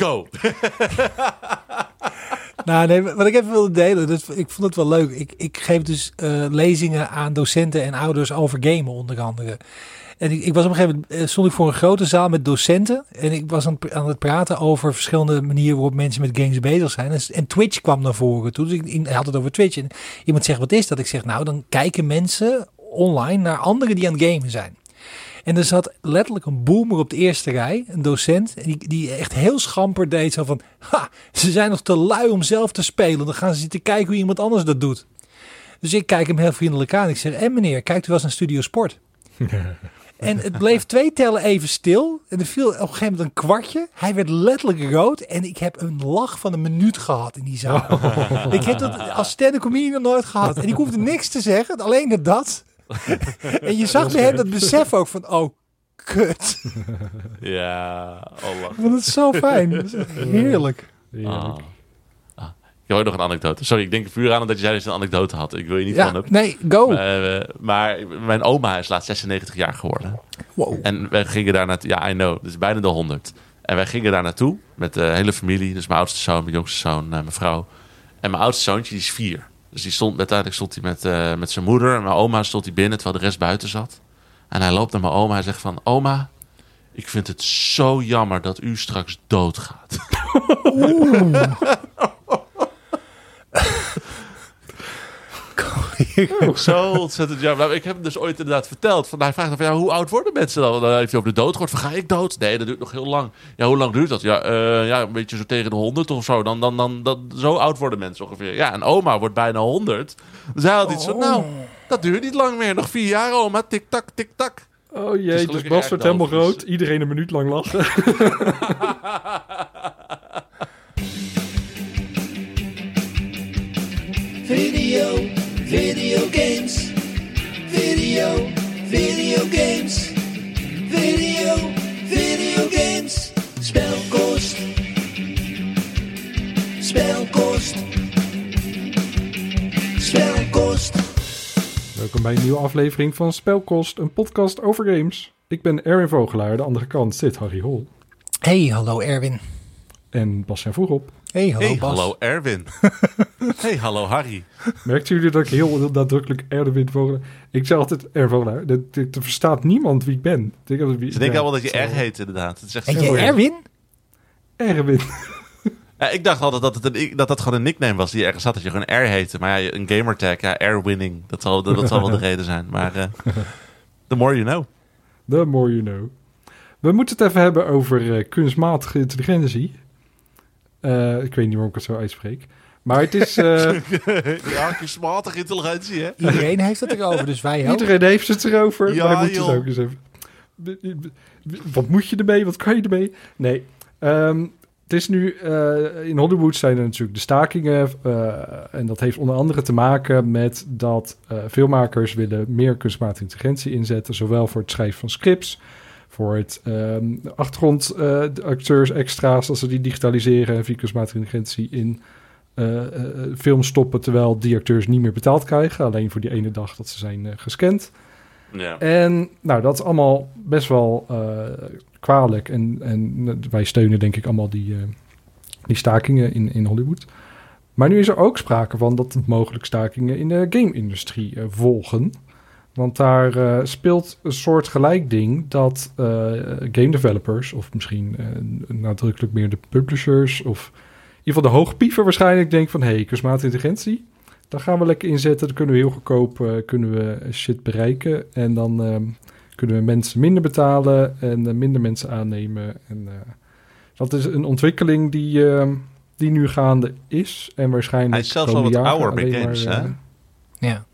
Go! Nou, nee, wat ik even wilde delen, ik vond het wel leuk. Ik, ik geef dus uh, lezingen aan docenten en ouders over gamen, onder andere. En ik, ik, was op een gegeven moment, stond ik voor een grote zaal met docenten. En ik was aan, aan het praten over verschillende manieren waarop mensen met games bezig zijn. En, Twitch kwam naar voren toe. Dus ik, ik, had het over Twitch. En iemand zegt, wat is dat? Ik zeg, nou, dan kijken mensen online naar anderen die aan het gamen zijn. En er zat letterlijk een boomer op de eerste rij, een docent, die, die echt heel schamper deed. Zo van, ha, ze zijn nog te lui om zelf te spelen. Dan gaan ze zitten kijken hoe iemand anders dat doet. Dus ik kijk hem heel vriendelijk aan. Ik zeg, en meneer, kijkt u wel eens naar Studio Sport? En het bleef twee tellen even stil. En er viel op een gegeven moment een kwartje. Hij werd letterlijk rood. En ik heb een lach van een minuut gehad in die zaal. Ik heb dat als stand-up comedian nog nooit gehad. En ik hoefde niks te zeggen. Alleen dat. en je zag bij hem dat besef ook van, oh, kut. Ja, oh Ik vond het zo fijn. heerlijk. Ah. Ah. Ik heb ook nog een anekdote. Sorry, ik denk vuur aan dat je zei dat je een anekdote had. Ik wil je niet ja, van op. Nee, go. Maar, uh, maar, mijn oma is laatst 96 jaar geworden. Wow. En wij gingen daar naartoe. Ja, I know. Dus bijna de 100. En wij gingen daar naartoe met de hele familie. Dus mijn oudste zoon, mijn jongste zoon, uh, mijn vrouw. En mijn oudste zoontje, die is vier. Dus die stond, uiteindelijk stond hij met, uh, met zijn moeder. En mijn oma stond hij binnen, terwijl de rest buiten zat. En hij loopt naar mijn oma en zegt van... Oma, ik vind het zo jammer dat u straks doodgaat. Oeh. zo ontzettend jammer. Nou, ik heb hem dus ooit inderdaad verteld. Van, hij vraagt van, ja, hoe oud worden mensen dan? Dan heeft hij over de dood gehoord. Van, ga ik dood? Nee, dat duurt nog heel lang. Ja, hoe lang duurt dat? Ja, uh, ja een beetje zo tegen de honderd of zo. Dan, dan, dan, dan, zo oud worden mensen ongeveer. Ja, en oma wordt bijna honderd. Dus hij had iets van, nou, dat duurt niet lang meer. Nog vier jaar, oma. Tik-tak, tik-tak. Oh jee, dus, dus Bas wordt helemaal groot. Iedereen een minuut lang lachen. Video, video games. Video, video games. Spelkost. Spelkost. Spelkost. Welkom bij een nieuwe aflevering van Spelkost, een podcast over games. Ik ben Erwin Vogelaar, de andere kant zit Harry Hol. Hey, hallo Erwin. En Bas zijn voorop. Hey, hallo hey, Bas. hallo Erwin. hey, hallo Harry. Merkten jullie dat ik heel, heel nadrukkelijk Erwin Vogelaar... Ik zeg altijd Erwin. Er verstaat niemand wie ik ben. Ze denken allemaal dat je R heet, inderdaad. Het is echt en je Erwin? Erwin. Ja, ik dacht altijd dat, het een, dat dat gewoon een nickname was die ergens zat. Dat je gewoon R heette. Maar ja, een gamertag, ja, R-winning. Dat zal, dat, zal wel de reden zijn. Maar uh, the more you know. The more you know. We moeten het even hebben over uh, kunstmatige intelligentie. Uh, ik weet niet waarom ik het zo uitspreek. Maar het is... ja, kunstmatige intelligentie, hè? Iedereen heeft het erover, dus wij ook. Iedereen heeft het erover. Ja, maar moet het ook eens even... Wat moet je ermee? Wat kan je ermee? Nee. Um, het is nu, uh, in Hollywood zijn er natuurlijk de stakingen. Uh, en dat heeft onder andere te maken met dat uh, filmmakers willen meer kunstmatige intelligentie inzetten. Zowel voor het schrijven van scripts, voor het um, achtergrondacteurs extra's, als ze die digitaliseren en via kunstmatige intelligentie in film stoppen. Terwijl die acteurs niet meer betaald krijgen, alleen voor die ene dag dat ze zijn gescand. Ja. En nou, dat is allemaal best wel kwalijk. En, en wij steunen denk ik allemaal die, die stakingen in, in Hollywood. Maar nu is er ook sprake van dat mogelijk stakingen in de game-industrie volgen. Want daar uh, speelt een soort gelijk ding dat game developers, of misschien nadrukkelijk meer de publishers, of in ieder geval de hoogpieven waarschijnlijk denken van... hé, hey, kunstmatige intelligentie, daar gaan we lekker inzetten. Dan kunnen we heel goedkoop kunnen we shit bereiken. En dan ehm, kunnen we mensen minder betalen en uh, minder mensen aannemen. En uh, dat is een ontwikkeling die, uh, die nu gaande is. En waarschijnlijk. Hij is zelfs al wat ouder bij games, maar, hè? Ja.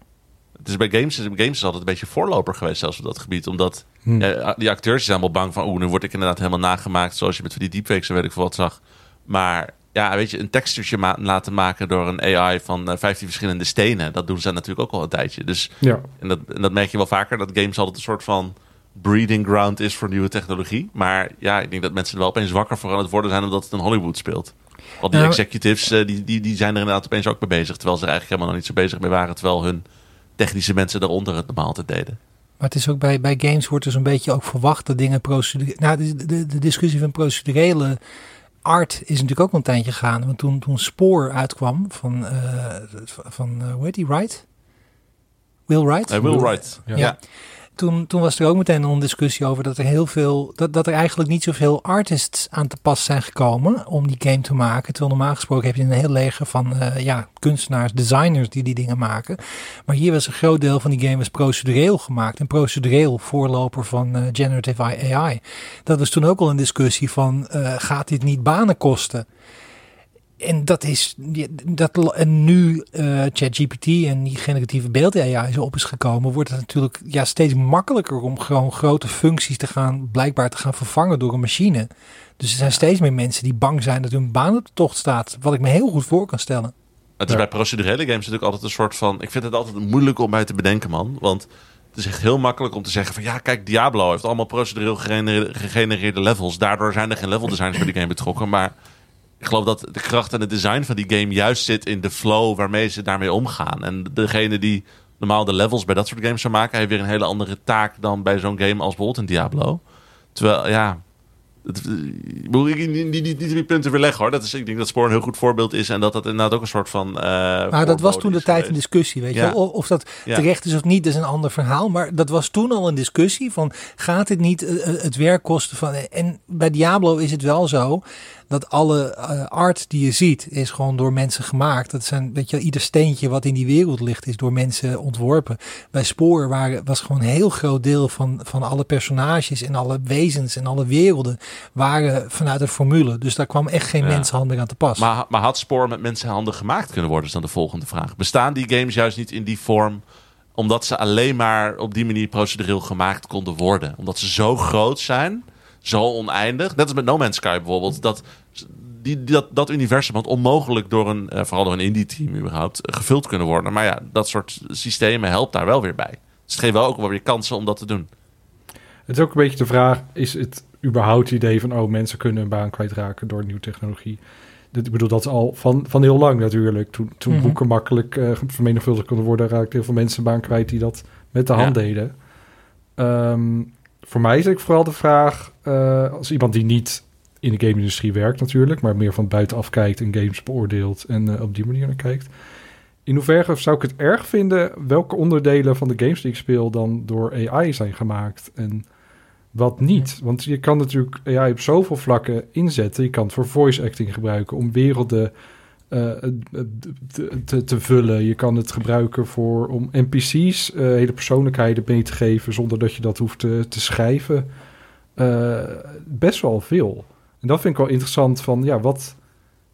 Is bij games, games is altijd een beetje voorloper geweest, zelfs op dat gebied. Omdat hm. ja, die acteurs zijn allemaal bang van, oeh, nu word ik inderdaad helemaal nagemaakt. Zoals je met die deepfakes en weet ik veel wat zag. Maar ja, weet je, een textuurtje ma laten maken door een AI van uh, 15 verschillende stenen. Dat doen ze natuurlijk ook al een tijdje. Dus ja. en, dat, en dat merk je wel vaker, dat games altijd een soort van breeding ground is voor nieuwe technologie. Maar ja, ik denk dat mensen er wel opeens wakker voor aan het worden zijn omdat het in Hollywood speelt. Want die Nou, executives, uh, die, die, die zijn er inderdaad opeens ook mee bezig. Terwijl ze er eigenlijk helemaal nog niet zo bezig mee waren. Terwijl hun technische mensen daaronder het normaal altijd deden. Maar het is ook bij, bij games wordt er zo'n beetje ook verwacht dat dingen procedureel... Nou, de, de, de discussie van procedurele art is natuurlijk ook een tijdje gegaan. Want toen, toen Spoor uitkwam van, eh, van eh, hoe heet die, Wright? Will Wright? Hij wil right. Ja. Ja. Toen, toen was er ook meteen een discussie over dat er heel veel, dat, dat er eigenlijk niet zoveel artists aan te pas zijn gekomen om die game te maken. Terwijl normaal gesproken heb je een heel leger van eh, ja, kunstenaars, designers die die dingen maken. Maar hier was een groot deel van die game was procedureel gemaakt. En procedureel voorloper van eh, generative AI. Dat was toen ook al een discussie van eh, gaat dit niet banen kosten? En dat is, dat, en nu eh, ChatGPT en die generatieve beeld AI zo op is gekomen, wordt het natuurlijk ja, steeds makkelijker om gewoon grote functies te gaan, blijkbaar te gaan vervangen door een machine. Dus er zijn steeds meer mensen die bang zijn dat hun baan op de tocht staat, wat ik me heel goed voor kan stellen. Het is Ja. bij procedurele games natuurlijk altijd een soort van... Ik vind het altijd moeilijk om bij te bedenken, man. Want het is echt heel makkelijk om te zeggen van... Ja, kijk, Diablo heeft allemaal procedureel gegenereerde, gegenereerde levels. Daardoor zijn er geen level designers bij die game betrokken. Maar ik geloof dat de kracht en het design van die game juist zit in de flow waarmee ze daarmee omgaan. En degene die normaal de levels bij dat soort games zou maken... heeft weer een hele andere taak dan bij zo'n game als bijvoorbeeld een Diablo. Terwijl, ja... Het, ik moet ik niet, die punten weer leggen hoor. Dat is, ik denk dat Spoor een heel goed voorbeeld is. En dat dat inderdaad ook een soort van. eh Maar dat was toen de tijd een discussie, weet je Ja. Of, of dat Ja. terecht is of niet, dat is een ander verhaal. Maar dat was toen al een discussie van, gaat dit niet eh, eh, het werk kosten van... En bij Diablo is het wel zo dat alle eh, art die je ziet, is gewoon door mensen gemaakt. Dat zijn, weet je, ieder steentje wat in die wereld ligt, is door mensen ontworpen. Bij Spoor waren, was gewoon een heel groot deel van, van alle personages en alle wezens en alle werelden waren vanuit een formule. Dus daar kwam echt geen Ja. mensenhanden aan te pas. Maar, maar had Spoor met mensenhanden gemaakt kunnen worden, is dan de volgende vraag. Bestaan die games juist niet in die vorm omdat ze alleen maar op die manier procedureel gemaakt konden worden? Omdat ze zo groot zijn, zo oneindig. Net als met No Man's Sky bijvoorbeeld. Dat, die, dat, dat universum had onmogelijk door een, eh, vooral door een indie-team überhaupt, eh, gevuld kunnen worden. Maar ja, dat soort systemen helpt daar wel weer bij. Dus het geeft wel ook wel weer kansen om dat te doen. Het is ook een beetje de vraag, is het überhaupt het idee van... oh, mensen kunnen een baan kwijtraken door nieuwe technologie? Dit, ik bedoel, dat is al van, van heel lang natuurlijk. Toen, toen Mhm. boeken makkelijk eh vermenigvuldigd konden worden... raakten heel veel mensen een baan kwijt die dat met de hand Ja. deden. Ehm, voor mij is ik vooral de vraag... eh, als iemand die niet in de game-industrie werkt natuurlijk... maar meer van buitenaf kijkt en games beoordeelt... en eh, op die manier naar kijkt... In hoeverre zou ik het erg vinden welke onderdelen van de games die ik speel dan door AI zijn gemaakt en wat niet? Want je kan natuurlijk AI op zoveel vlakken inzetten. Je kan het voor voice acting gebruiken om werelden eh, te, te, te vullen. Je kan het gebruiken voor om NPC's eh, hele persoonlijkheden mee te geven zonder dat je dat hoeft te, te schrijven. Eh, best wel veel. En dat vind ik wel interessant van ja, wat,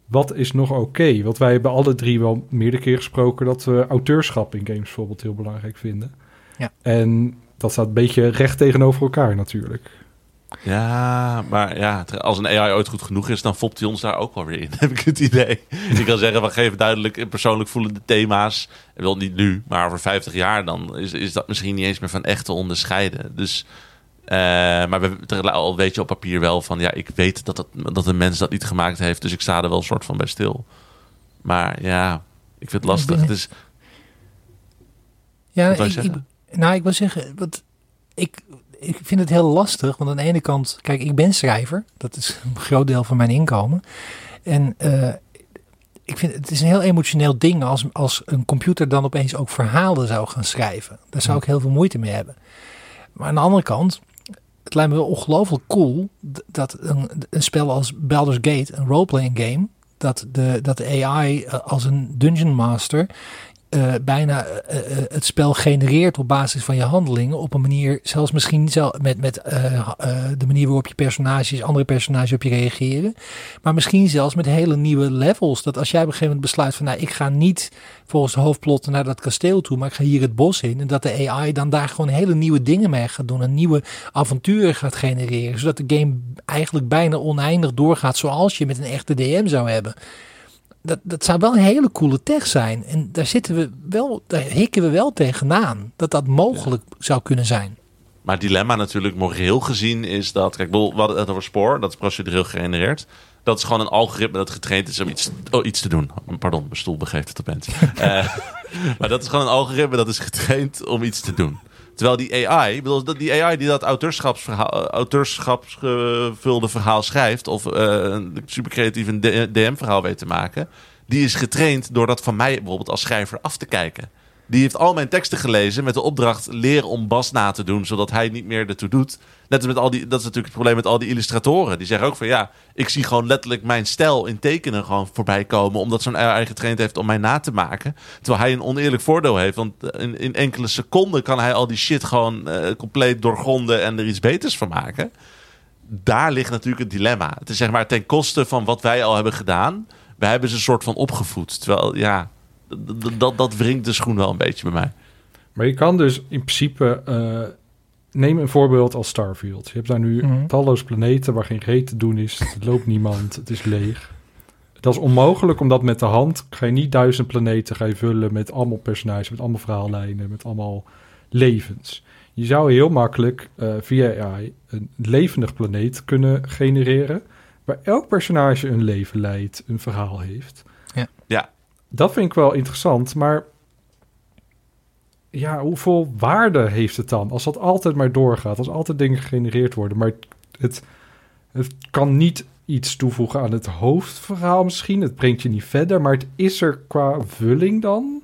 wat is nog oké? Want wij hebben alle drie wel meerdere keer gesproken dat we auteurschap in games bijvoorbeeld heel belangrijk vinden. Ja. En dat staat een beetje recht tegenover elkaar natuurlijk. Ja, maar ja, als een AI ooit goed genoeg is, dan fopt hij ons daar ook wel weer in, heb ik het idee. Je kan zeggen, we geven duidelijk persoonlijk voelende thema's. En wel niet nu, maar over 50 jaar dan is, is dat misschien niet eens meer van echt te onderscheiden. Dus, eh, maar we, al weet je op papier wel van, ja, ik weet dat, dat, dat een mens dat niet gemaakt heeft, dus ik sta er wel een soort van bij stil. Maar ja, ik vind het lastig. Het is, Ja, ik, ik, nou, ik wil zeggen, wat, ik, ik vind het heel lastig. Want aan de ene kant, kijk, ik ben schrijver. Dat is een groot deel van mijn inkomen. En eh, ik vind het is een heel emotioneel ding als, als een computer dan opeens ook verhalen zou gaan schrijven. Daar zou ik heel veel moeite mee hebben. Maar aan de andere kant, het lijkt me wel ongelooflijk cool dat een, een spel als Baldur's Gate, een roleplaying game, dat de, dat de AI eh, als een dungeon master eh, bijna eh, het spel genereert op basis van je handelingen. Op een manier, zelfs misschien zelf met, met eh, de manier waarop je personages, andere personages op je reageren. Maar misschien zelfs met hele nieuwe levels. Dat als jij op een gegeven moment besluit van nou, ik ga niet volgens de hoofdplot naar dat kasteel toe, maar ik ga hier het bos in. En dat de AI dan daar gewoon hele nieuwe dingen mee gaat doen. En nieuwe avonturen gaat genereren. Zodat de game eigenlijk bijna oneindig doorgaat zoals je met een echte DM zou hebben dat, dat zou wel een hele coole tech zijn. En daar zitten we wel, daar hikken we wel tegenaan. Dat dat mogelijk zou kunnen zijn. Maar het dilemma natuurlijk moreel gezien is dat... Kijk, ik bedoel, we hadden het over spoor, dat is procedureel gegenereerd. Dat is gewoon een algoritme dat getraind is om iets, oh, iets te doen. Pardon, mijn stoel begeeft het op mensen. Eh, maar dat is gewoon een algoritme dat is getraind om iets te doen. Terwijl die AI, bedoel, die AI die dat auteurschapsgevulde verhaal schrijft, of eh, een super creatief een DM-verhaal weet te maken, die is getraind door dat van mij bijvoorbeeld als schrijver af te kijken. Die heeft al mijn teksten gelezen met de opdracht leren om Bas na te doen, zodat hij niet meer ertoe doet. Net als met al die, dat is natuurlijk het probleem met al die illustratoren. Die zeggen ook van ja, ik zie gewoon letterlijk mijn stijl in tekenen gewoon voorbij komen, omdat zo'n AI getraind heeft om mij na te maken. Terwijl hij een oneerlijk voordeel heeft, want in, in enkele seconden kan hij al die shit gewoon eh, compleet doorgronden en er iets beters van maken. Daar ligt natuurlijk het dilemma. Het is zeg maar ten koste van wat wij al hebben gedaan. Wij hebben ze een soort van opgevoed. Terwijl ja, d- d- dat, dat wringt de schoen wel een beetje bij mij. Maar je kan dus in principe... eh, neem een voorbeeld als Starfield. Je hebt daar nu Mhm. talloze planeten waar geen reet te doen is. Er loopt niemand, het is leeg. Dat is onmogelijk, omdat met de hand ga je niet duizend planeten ga je vullen met allemaal personages, met allemaal verhaallijnen, met allemaal levens. Je zou heel makkelijk eh, via AI een levendig planeet kunnen genereren, waar elk personage een leven leidt, een verhaal heeft. Dat vind ik wel interessant, maar ja, hoeveel waarde heeft het dan? Als dat altijd maar doorgaat, als altijd dingen gegenereerd worden, maar het, het kan niet iets toevoegen aan het hoofdverhaal misschien. Het brengt je niet verder, maar het is er qua vulling dan.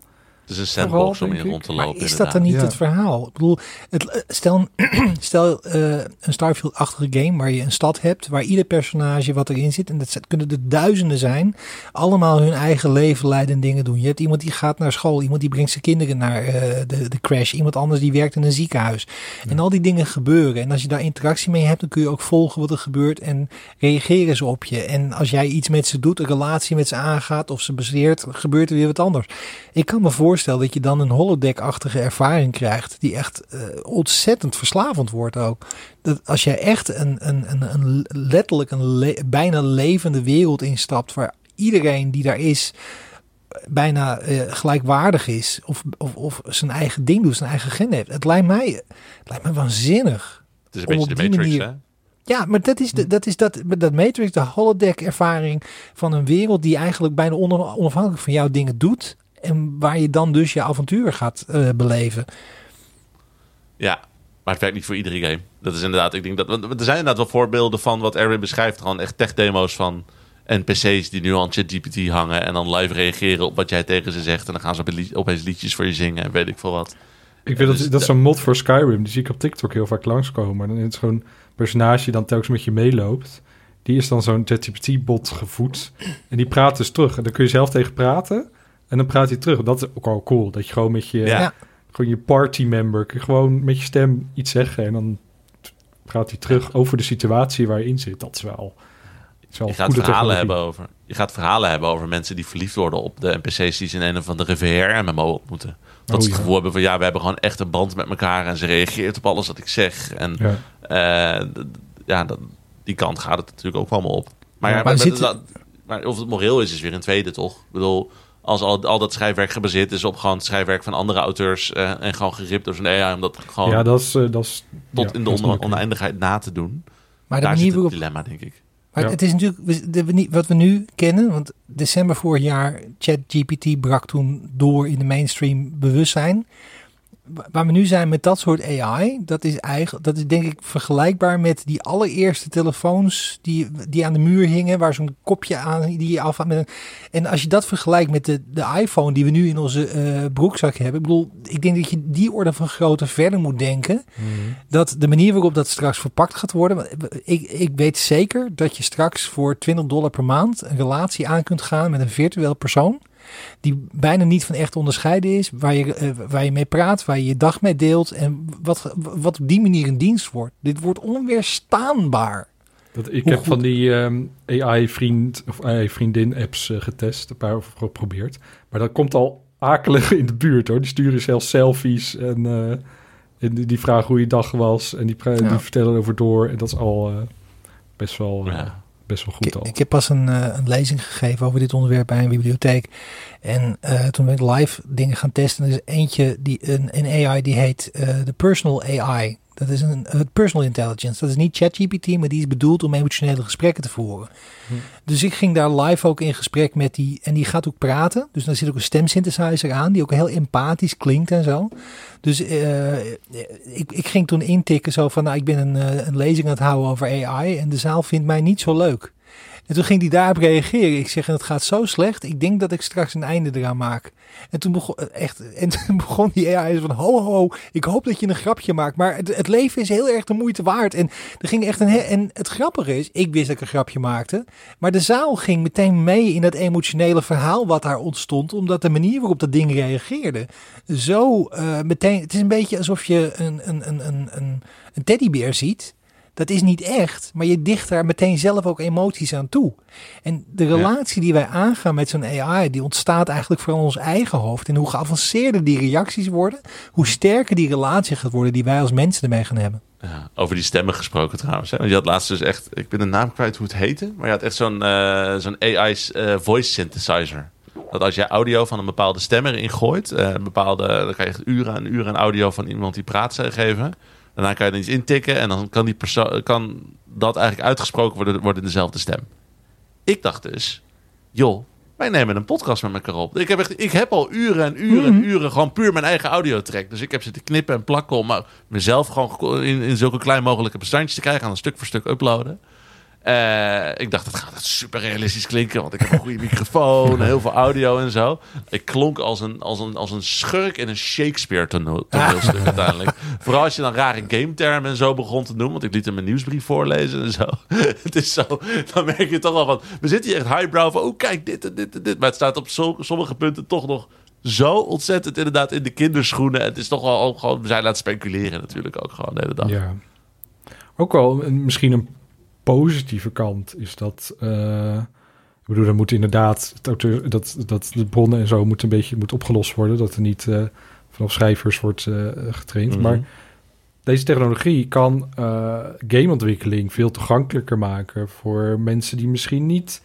Het is een sandbox om in rond te Maar lopen. is dat dan niet Ja. het verhaal? Ik bedoel, het, stel, stel eh, een Starfield-achtige game waar je een stad hebt, waar ieder personage wat erin zit, en dat kunnen er duizenden zijn, allemaal hun eigen leven leiden en dingen doen. Je hebt iemand die gaat naar school, iemand die brengt zijn kinderen naar eh, de, de crash, iemand anders die werkt in een ziekenhuis. En al die dingen gebeuren. En als je daar interactie mee hebt, dan kun je ook volgen wat er gebeurt en reageren ze op je. En als jij iets met ze doet, een relatie met ze aangaat of ze bezeert, gebeurt er weer wat anders. Ik kan me voorstellen dat je dan een holodeck-achtige ervaring krijgt, die echt eh, ontzettend verslavend wordt ook. Dat als jij echt een, een, een, een letterlijk een le- bijna levende wereld instapt, waar iedereen die daar is bijna eh, gelijkwaardig is, of, of, of zijn eigen ding doet, zijn eigen gen heeft. Het lijkt mij, het lijkt mij waanzinnig. Het is een beetje de Matrix, manier- hè? Ja, maar dat is, de, dat, is dat, dat Matrix, de holodeck-ervaring van een wereld die eigenlijk bijna on- onafhankelijk van jou dingen doet. En waar je dan dus je avontuur gaat eh, beleven. Ja, maar het werkt niet voor iedere game. Dat is inderdaad, ik denk dat... Want er zijn inderdaad wel voorbeelden van wat Erwin beschrijft. Gewoon echt tech-demo's van NPC's die nu aan ChatGPT hangen... en dan live reageren op wat jij tegen ze zegt. En dan gaan ze opeens- opeens liedjes voor je zingen en weet ik veel wat. Ik weet Dus dat, dat is een mod voor Skyrim. Die zie ik op TikTok heel vaak langskomen. En dan is het gewoon personage die dan telkens met je meeloopt. Die is dan zo'n ChatGPT-bot gevoed. En die praat dus terug. En dan kun je zelf tegen praten. En dan praat hij terug. Dat is ook al cool. Dat je gewoon met je, Ja. Gewoon je party member... kun je gewoon met je stem iets zeggen. En dan praat hij terug over de situatie waar je in zit. Dat is wel... is wel Je gaat goede verhalen technologie. hebben over... Je gaat verhalen hebben over mensen die verliefd worden op de NPC's die ze in een of andere VR-MMO ontmoeten. Dat Oh, ze het ja. gevoel hebben van ja, we hebben gewoon echt een band met elkaar en ze reageert op alles wat ik zeg. En Ja. Eh, ja, dat, die kant gaat het natuurlijk ook allemaal op. Maar, Ja, maar maar, zit- dat- maar of het moreel is, is weer een tweede, toch? Ik bedoel, als al, al dat schrijfwerk gebaseerd is op gewoon het schrijfwerk van andere auteurs... eh, en gewoon geript door zo'n AI om dat gewoon ja, dat is... eh, dat is tot ja, in de oké. oneindigheid na te doen. Maar Daar zit het dilemma, denk ik. Maar Ja. het is natuurlijk de- wat we nu kennen, want december vorig jaar, ChatGPT brak toen door in de mainstream bewustzijn. Wa- Waar we nu zijn met dat soort AI, dat is eigenlijk, dat is denk ik vergelijkbaar met die allereerste telefoons die, die aan de muur hingen, waar zo'n kopje aan die je af En als je dat vergelijkt met de, de iPhone die we nu in onze eh, broekzak hebben, ik bedoel, ik denk dat je die orde van grootte verder moet denken Mhm. dat de manier waarop dat straks verpakt gaat worden. Ik, ik weet zeker dat je straks voor 20 dollar per maand een relatie aan kunt gaan met een virtueel persoon. Die bijna niet van echt te onderscheiden is. Waar je, eh, waar je mee praat, waar je je dag mee deelt. En wat, wat op die manier een dienst wordt. Dit wordt onweerstaanbaar. Dat, ik Hoe heb goed- van die ehm, AI-vriend of AI-vriendin-apps eh, getest, een paar geprobeerd. Maar dat komt al akelig in de buurt hoor. Die sturen zelfs selfies en, eh, en die, die vragen hoe je dag was. En die, pra- Ja. die vertellen erover door. En dat is al eh, best, wel, Ja. Best wel Ik, goed al. ik heb pas een, eh, een lezing gegeven over dit onderwerp bij een bibliotheek. En eh, toen ben ik live dingen gaan testen. Er is eentje, die, een, een AI die heet eh, de Personal AI. Dat is een personal intelligence. Dat is niet ChatGPT, maar die is bedoeld om emotionele gesprekken te voeren. Dus ik ging daar live ook in gesprek met die. En die gaat ook praten. Dus daar zit ook een stemsynthesizer aan, die ook heel empathisch klinkt en zo. Dus eh, ik, ik ging toen intikken zo van, nou, ik ben een, eh, een lezing aan het houden over AI en de zaal vindt mij niet zo leuk. En toen ging hij daarop reageren. Ik zeg, en het gaat zo slecht. Ik denk dat ik straks een einde eraan maak. En toen begon, echt, en toen begon die AI van, ho, ho, ik hoop dat je een grapje maakt. Maar het, het leven is heel erg de moeite waard. En er ging echt een, en het grappige is, ik wist dat ik een grapje maakte. Maar de zaal ging meteen mee in dat emotionele verhaal wat daar ontstond. Omdat de manier waarop dat ding reageerde. Zo eh, meteen, het is een beetje alsof je een, een, een, een, een teddybeer ziet. Dat is niet echt, maar je dicht daar meteen zelf ook emoties aan toe. En de relatie die wij aangaan met zo'n AI, die ontstaat eigenlijk vooral in ons eigen hoofd. En hoe geavanceerder die reacties worden, hoe sterker die relatie gaat worden die wij als mensen ermee gaan hebben. Ja, over die stemmen gesproken trouwens. Hè? Want je had laatst dus echt, ik ben de naam kwijt hoe het heette, maar je had echt zo'n eh, zo'n AI eh, voice synthesizer. Dat als je audio van een bepaalde stem erin gooit, eh, een bepaalde, dan kan je uren en uren aan audio van iemand die praat geven. Daarna kan je er iets intikken en dan kan, die persoon, kan dat eigenlijk uitgesproken worden, worden in dezelfde stem. Ik dacht dus, joh, wij nemen een podcast met elkaar op. Ik heb, echt, ik heb al uren en uren en uren gewoon puur mijn eigen audiotrack. Dus ik heb zitten knippen en plakken om maar mezelf gewoon in, in zulke klein mogelijke bestandjes te krijgen. En dan stuk voor stuk uploaden. Eh, ik dacht, het gaat super realistisch klinken, want ik heb een goede microfoon, heel veel audio en zo. Ik klonk als een, als een, als een schurk in een Shakespeare tono- toneelstuk uiteindelijk. Vooral als je dan rare gametermen en zo begon te doen, want ik liet hem een nieuwsbrief voorlezen en zo. het is zo, dan merk je toch wel van, we zitten hier echt highbrow van, oh kijk, dit en dit en dit. Maar het staat op sommige punten toch nog zo ontzettend inderdaad in de kinderschoenen. Het is toch wel gewoon, we zijn het speculeren natuurlijk ook gewoon de hele dag. Ja. Ook wel misschien een positieve kant is dat. eh, ik bedoel, dan moet inderdaad het auteur, dat, dat de bronnen en zo moet een beetje moet opgelost worden. Dat er niet eh, vanaf schrijvers wordt eh, getraind. Mhm. Maar deze technologie kan gameontwikkeling veel toegankelijker maken voor mensen die misschien niet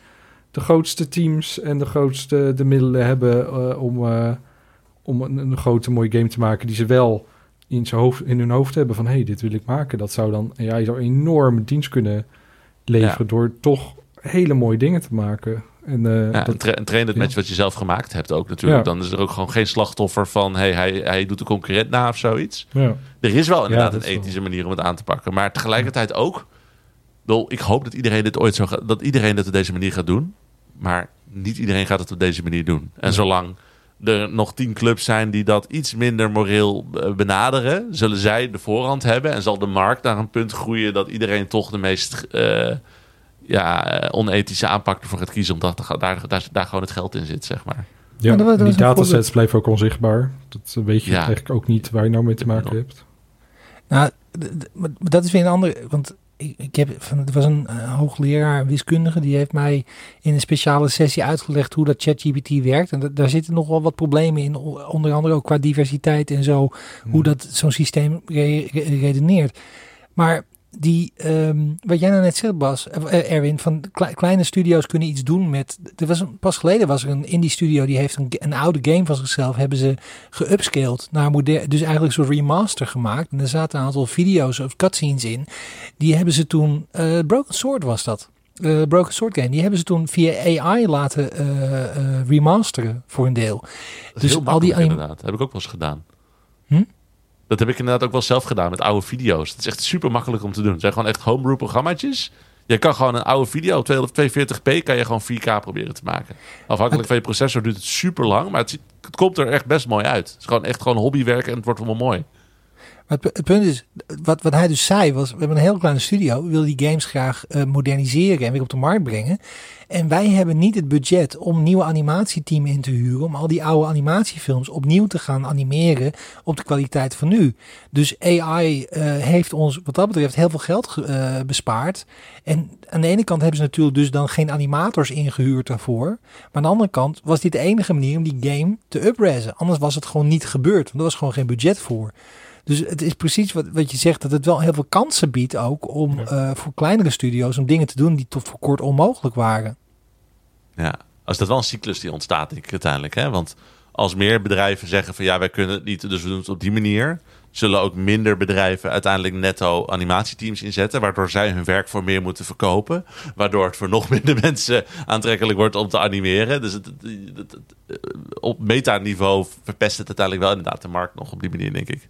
de grootste teams en de grootste de middelen hebben om, om een, een grote mooie game te maken die ze wel in, zijn hoofd, in hun hoofd hebben van hey, dit wil ik maken. Dat zou dan ja, je zou een enorme dienst kunnen leveren Ja. door toch hele mooie dingen te maken. En, eh, Ja, dat, en train het ja. met je wat je zelf gemaakt hebt ook natuurlijk. Dan is er ook gewoon geen slachtoffer van... Hey, hij, hij doet de concurrent na of zoiets. ja. Er is wel inderdaad dat een wel- ethische manier om het aan te pakken. Maar tegelijkertijd ook... Ik hoop dat iedereen dit ooit zo gaat... Dat iedereen het op deze manier gaat doen. Maar niet iedereen gaat het op deze manier doen. En zolang er nog tien clubs zijn die dat iets minder moreel eh, benaderen... zullen zij de voorhand hebben. En zal de markt naar een punt groeien... dat iedereen toch de meest... eh, ja, eh, onethische aanpak ervoor gaat kiezen. Omdat er- daar, daar, daar gewoon het geld in zit, zeg maar. Ja, Maar dat was- dat die datasets voorbeeld. blijven ook onzichtbaar. Dat weet je Ja. eigenlijk ook niet waar je nou mee te maken hebt. Nou, dat is weer een andere. Want ik, ik heb van, er was een eh, hoogleraar wiskundige die heeft mij in een speciale sessie uitgelegd hoe dat ChatGPT werkt. En da- daar zitten nog wel wat problemen in, onder andere ook qua diversiteit en zo, hoe dat zo'n systeem re- re- redeneert. Maar die, ehm, wat jij nou net zegt, Bas, eh, Erwin, van kle- kleine studio's kunnen iets doen met. Er was een, pas geleden was er een indie studio die heeft een, een oude game van zichzelf hebben ze geupscaled naar modern, dus eigenlijk soort remaster gemaakt. En er zaten een aantal video's of cutscenes in. Die hebben ze toen, eh, Broken Sword was dat. Eh, Broken Sword game. Die hebben ze toen via AI laten eh, eh, remasteren voor een deel. Dus al die inderdaad. Dat heb ik ook wel eens gedaan. Dat heb ik inderdaad ook wel zelf gedaan met oude video's. Het is echt super makkelijk om te doen. Het zijn gewoon echt homebrew programmaatjes. Je kan gewoon een oude video, 240p, kan je gewoon 4K proberen te maken. Afhankelijk van je processor duurt het super lang, maar het, ziet- het komt er echt best mooi uit. Het is gewoon echt gewoon hobbywerk en het wordt allemaal mooi. Maar het, pu- het punt is, wat, wat hij dus zei was, we hebben een heel kleine studio, we willen die games graag eh, moderniseren en weer op de markt brengen. En wij hebben niet het budget om nieuwe animatieteam in te huren, om al die oude animatiefilms opnieuw te gaan animeren op de kwaliteit van nu. Dus AI eh, heeft ons wat dat betreft heel veel geld ge- eh, bespaard. En aan de ene kant hebben ze natuurlijk dus dan geen animators ingehuurd daarvoor. Maar aan de andere kant was dit de enige manier om die game te uprezen. Anders was het gewoon niet gebeurd, want er was gewoon geen budget voor. Dus het is precies wat, wat je zegt, dat het wel heel veel kansen biedt ook om Ja. eh, voor kleinere studio's om dingen te doen die tot voor kort onmogelijk waren. Ja, als dat wel een cyclus die ontstaat denk ik uiteindelijk. Hè? Want als meer bedrijven zeggen van ja, wij kunnen het niet, dus we doen het op die manier. zullen ook minder bedrijven uiteindelijk netto animatieteams inzetten, waardoor zij hun werk voor meer moeten verkopen, waardoor het voor nog minder mensen aantrekkelijk wordt om te animeren. Dus het, het- het- het- op metaniveau verpest het uiteindelijk wel inderdaad de markt nog op die manier, denk ik.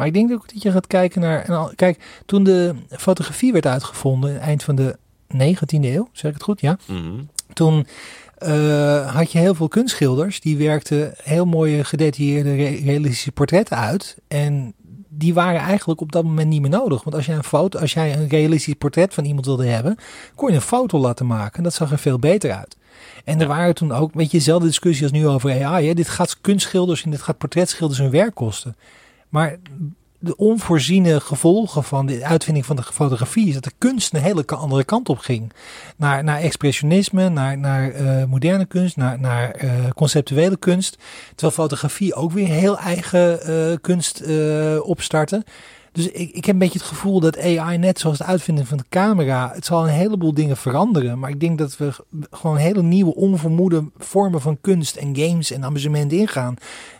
Maar ik denk ook dat je gaat kijken naar... En kijk, toen de fotografie werd uitgevonden, eind van de 19e eeuw, zeg ik het goed? Ja. Mhm. Toen eh, had je heel veel kunstschilders die werkten heel mooie gedetailleerde re- realistische portretten uit. En die waren eigenlijk op dat moment niet meer nodig. Want als jij een foto, als jij een realistisch portret van iemand wilde hebben, kon je een foto laten maken. En dat zag er veel beter uit. En er waren toen ook, weet je, dezelfde discussie als nu over AI. Hè? Dit gaat kunstschilders en dit gaat portretschilders hun werk kosten. Maar de onvoorziene gevolgen van de uitvinding van de fotografie is dat de kunst een hele andere kant op ging. Naar, naar expressionisme, naar, naar eh, moderne kunst, naar, naar eh, conceptuele kunst. Terwijl fotografie ook weer heel eigen eh, kunst opstartte. Dus ik, ik heb een beetje het gevoel dat AI, net zoals het uitvinden van de camera, het zal een heleboel dingen veranderen. Maar ik denk dat we gewoon hele nieuwe, onvermoede vormen van kunst en games en amusement ingaan.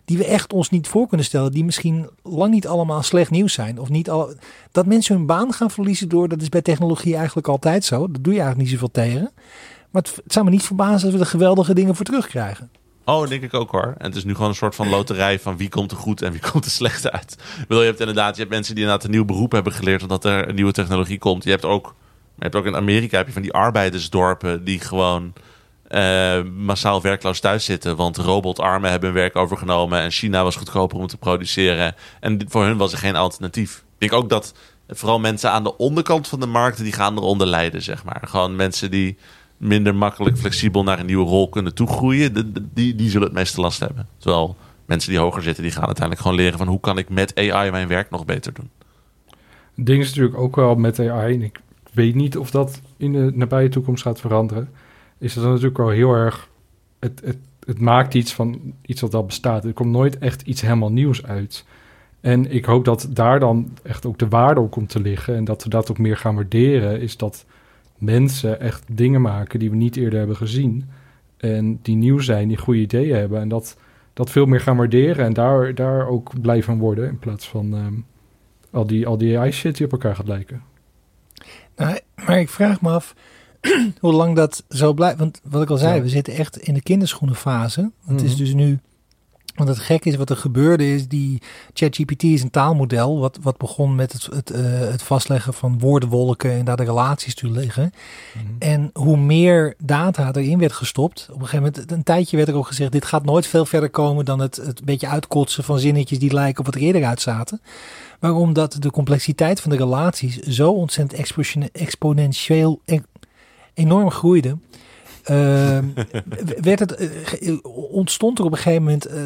Die we echt ons niet voor kunnen stellen. Die misschien lang niet allemaal slecht nieuws zijn. Of niet al, dat mensen hun baan gaan verliezen door, dat is bij technologie eigenlijk altijd zo. Dat doe je eigenlijk niet zoveel tegen. Maar het, het zou me niet verbazen als we er geweldige dingen voor terugkrijgen. Oh, denk ik ook hoor. En het is nu gewoon een soort van loterij van wie komt er goed en wie komt er slecht uit. Bedoel, je hebt inderdaad, je hebt mensen die inderdaad een nieuw beroep hebben geleerd omdat er een nieuwe technologie komt. Je hebt ook, je hebt ook in Amerika heb je van die arbeidersdorpen die gewoon eh, massaal werkloos thuis zitten. Want robotarmen hebben hun werk overgenomen en China was goedkoper om te produceren. En voor hun was er geen alternatief. Ik denk ook dat vooral mensen aan de onderkant van de markt, die gaan eronder lijden, zeg maar. Gewoon mensen die minder makkelijk flexibel naar een nieuwe rol kunnen toegroeien, die, die zullen het meeste last hebben. Terwijl mensen die hoger zitten, die gaan uiteindelijk gewoon leren van hoe kan ik met AI mijn werk nog beter doen. Het ding is natuurlijk ook wel met AI, en ik weet niet of dat in de nabije toekomst gaat veranderen, is dat natuurlijk wel heel erg, het, het, het maakt iets van iets wat al bestaat. Er komt nooit echt iets helemaal nieuws uit. En ik hoop dat daar dan echt ook de waarde op komt te liggen en dat we dat ook meer gaan waarderen, is dat mensen echt dingen maken die we niet eerder hebben gezien en die nieuw zijn, die goede ideeën hebben en dat, dat veel meer gaan waarderen en daar, daar ook blij van worden in plaats van... ehm, al die, al die AI-shit die op elkaar gaat lijken. Nou, maar ik vraag me af hoe lang dat zo blijft. Want wat ik al zei, Ja. we zitten echt in de kinderschoenenfase. Het is Mhm. dus nu. Want het gek is wat er gebeurde is, die ChatGPT is een taalmodel wat, wat begon met het, het, eh, het vastleggen van woordenwolken en daar de relaties toe liggen. En hoe meer data erin werd gestopt, op een gegeven moment, een tijdje werd er ook gezegd, dit gaat nooit veel verder komen dan het, het beetje uitkotsen van zinnetjes die lijken op wat er eerder uit zaten. Waarom dat de complexiteit van de relaties zo ontzettend expo- exponentieel e- enorm groeide. Ehm, werd het, eh, ge- ontstond er op een gegeven moment eh,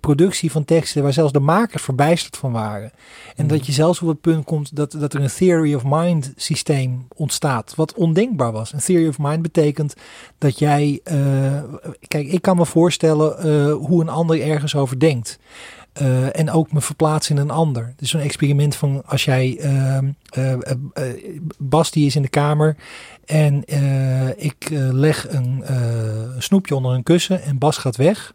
productie van teksten waar zelfs de makers verbijsterd van waren. En dat je zelfs op het punt komt dat, dat er een theory of mind systeem ontstaat, wat ondenkbaar was. Een theory of mind betekent dat jij, eh, kijk, ik kan me voorstellen eh, hoe een ander ergens over denkt. Eh, en ook me verplaatsen in een ander. Dus zo'n experiment van als jij, ehm, eh, eh, Bas die is in de kamer en ik leg een snoepje onder een kussen en Bas gaat weg.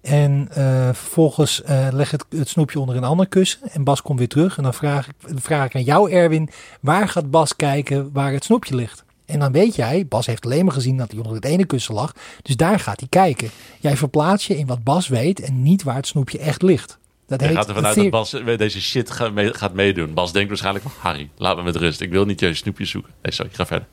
En vervolgens leg het, het snoepje onder een ander kussen en Bas komt weer terug. En dan vraag ik, vraag ik aan jou Erwin, waar gaat Bas kijken waar het snoepje ligt? En dan weet jij, Bas heeft alleen maar gezien dat hij onder het ene kussen lag. Dus daar gaat hij kijken. Jij verplaatst je in wat Bas weet en niet waar het snoepje echt ligt. Dat heet gaat ervan uit dat Bas deze shit gaat meedoen. Bas denkt waarschijnlijk van Harry, laat me met rust. Ik wil niet je snoepjes zoeken. Nee, sorry, ga verder.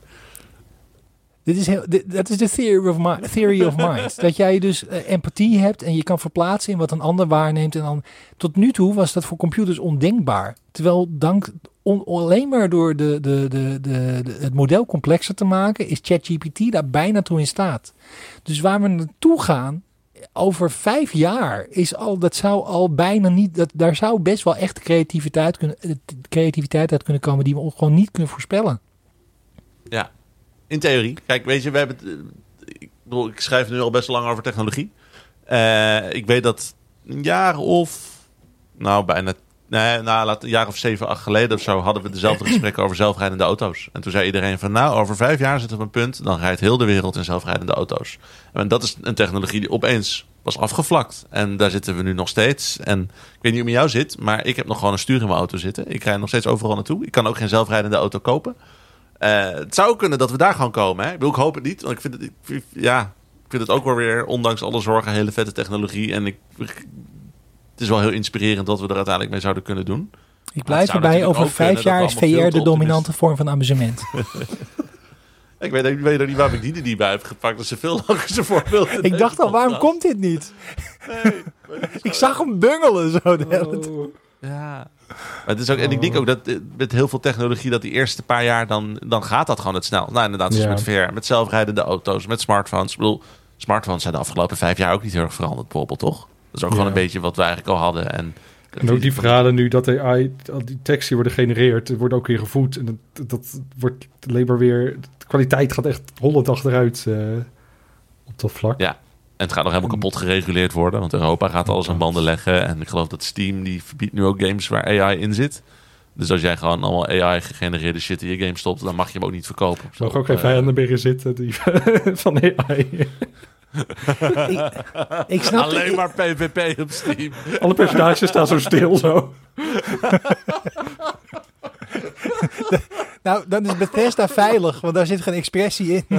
Dit is heel, dit- dat is de theory of, mi- theory of mind. dat jij dus eh, empathie hebt en je kan verplaatsen in wat een ander waarneemt. En dan, tot nu toe was dat voor computers ondenkbaar. Terwijl dank, alleen maar door de, de, de, de, het model complexer te maken, is ChatGPT daar bijna toe in staat. Dus waar we naartoe gaan, over vijf jaar, is al, dat zou al bijna niet, dat, daar zou best wel echt creativiteit, kunnen, eh, creativiteit uit kunnen komen die we gewoon niet kunnen voorspellen. Ja, in theorie. Kijk, weet je, we hebben. eh, Ik, ik schrijf nu al best lang over technologie. Eh, ik weet dat een jaar of. Nou, bijna. Nee, nou, een jaar of zeven, acht geleden of zo hadden we dezelfde gesprekken over zelfrijdende auto's. En toen zei iedereen van, nou, over vijf jaar zitten we op een punt, dan rijdt heel de wereld in zelfrijdende auto's. En dat is een technologie die opeens was afgevlakt. En daar zitten we nu nog steeds. En ik weet niet hoe het met jou zit, maar ik heb nog gewoon een stuur in mijn auto zitten. Ik rijd nog steeds overal naartoe. Ik kan ook geen zelfrijdende auto kopen. Eh, het zou kunnen dat we daar gewoon komen. Hè? Ik, bedoel, ik hoop het niet, want ik vind het, ik, vind- ja, ik vind het ook wel weer, ondanks alle zorgen, hele vette technologie. En ik, het is wel heel inspirerend dat we er uiteindelijk mee zouden kunnen doen. Ik blijf erbij, over vijf jaar is VR de te dominante vorm van amusement. Ik weet, ik weet ook niet waarom ik die er niet bij heb gepakt. Dat ze veel langer zijn voorbeeld. ik dacht al, waarom komt dit niet? Nee, Ik zag hem bungelen zo de hele tijd. Oh. Ja. Maar het is ook, en ik denk ook dat eh, met heel veel technologie, dat die eerste paar jaar, dan, dan gaat dat gewoon het snel. Nou, inderdaad, Ja. met VR, met zelfrijdende auto's, met smartphones. Ik bedoel, smartphones zijn de afgelopen vijf jaar ook niet heel erg veranderd, bijvoorbeeld, toch? Dat is ook gewoon een beetje wat we eigenlijk al hadden. En, En ook die verhalen nu dat AI, al die teksten die worden gegenereerd, worden ook weer gevoed. En dat, dat wordt maar weer, de kwaliteit gaat echt hollend achteruit eh, op dat vlak. Ja. En het gaat nog helemaal kapot gereguleerd worden, want Europa gaat alles aan banden leggen. En ik geloof dat Steam, die verbiedt nu ook games waar AI in zit. Dus als jij gewoon allemaal AI-gegenereerde shit in je game stopt, dan mag je hem ook niet verkopen. Er mogen ook Eh, geen vijanden meer zitten die, van AI. Ik snap Alleen maar PvP op Steam. Alle personages staan zo stil zo. Nou, dan is Bethesda veilig, want daar zit geen expressie in.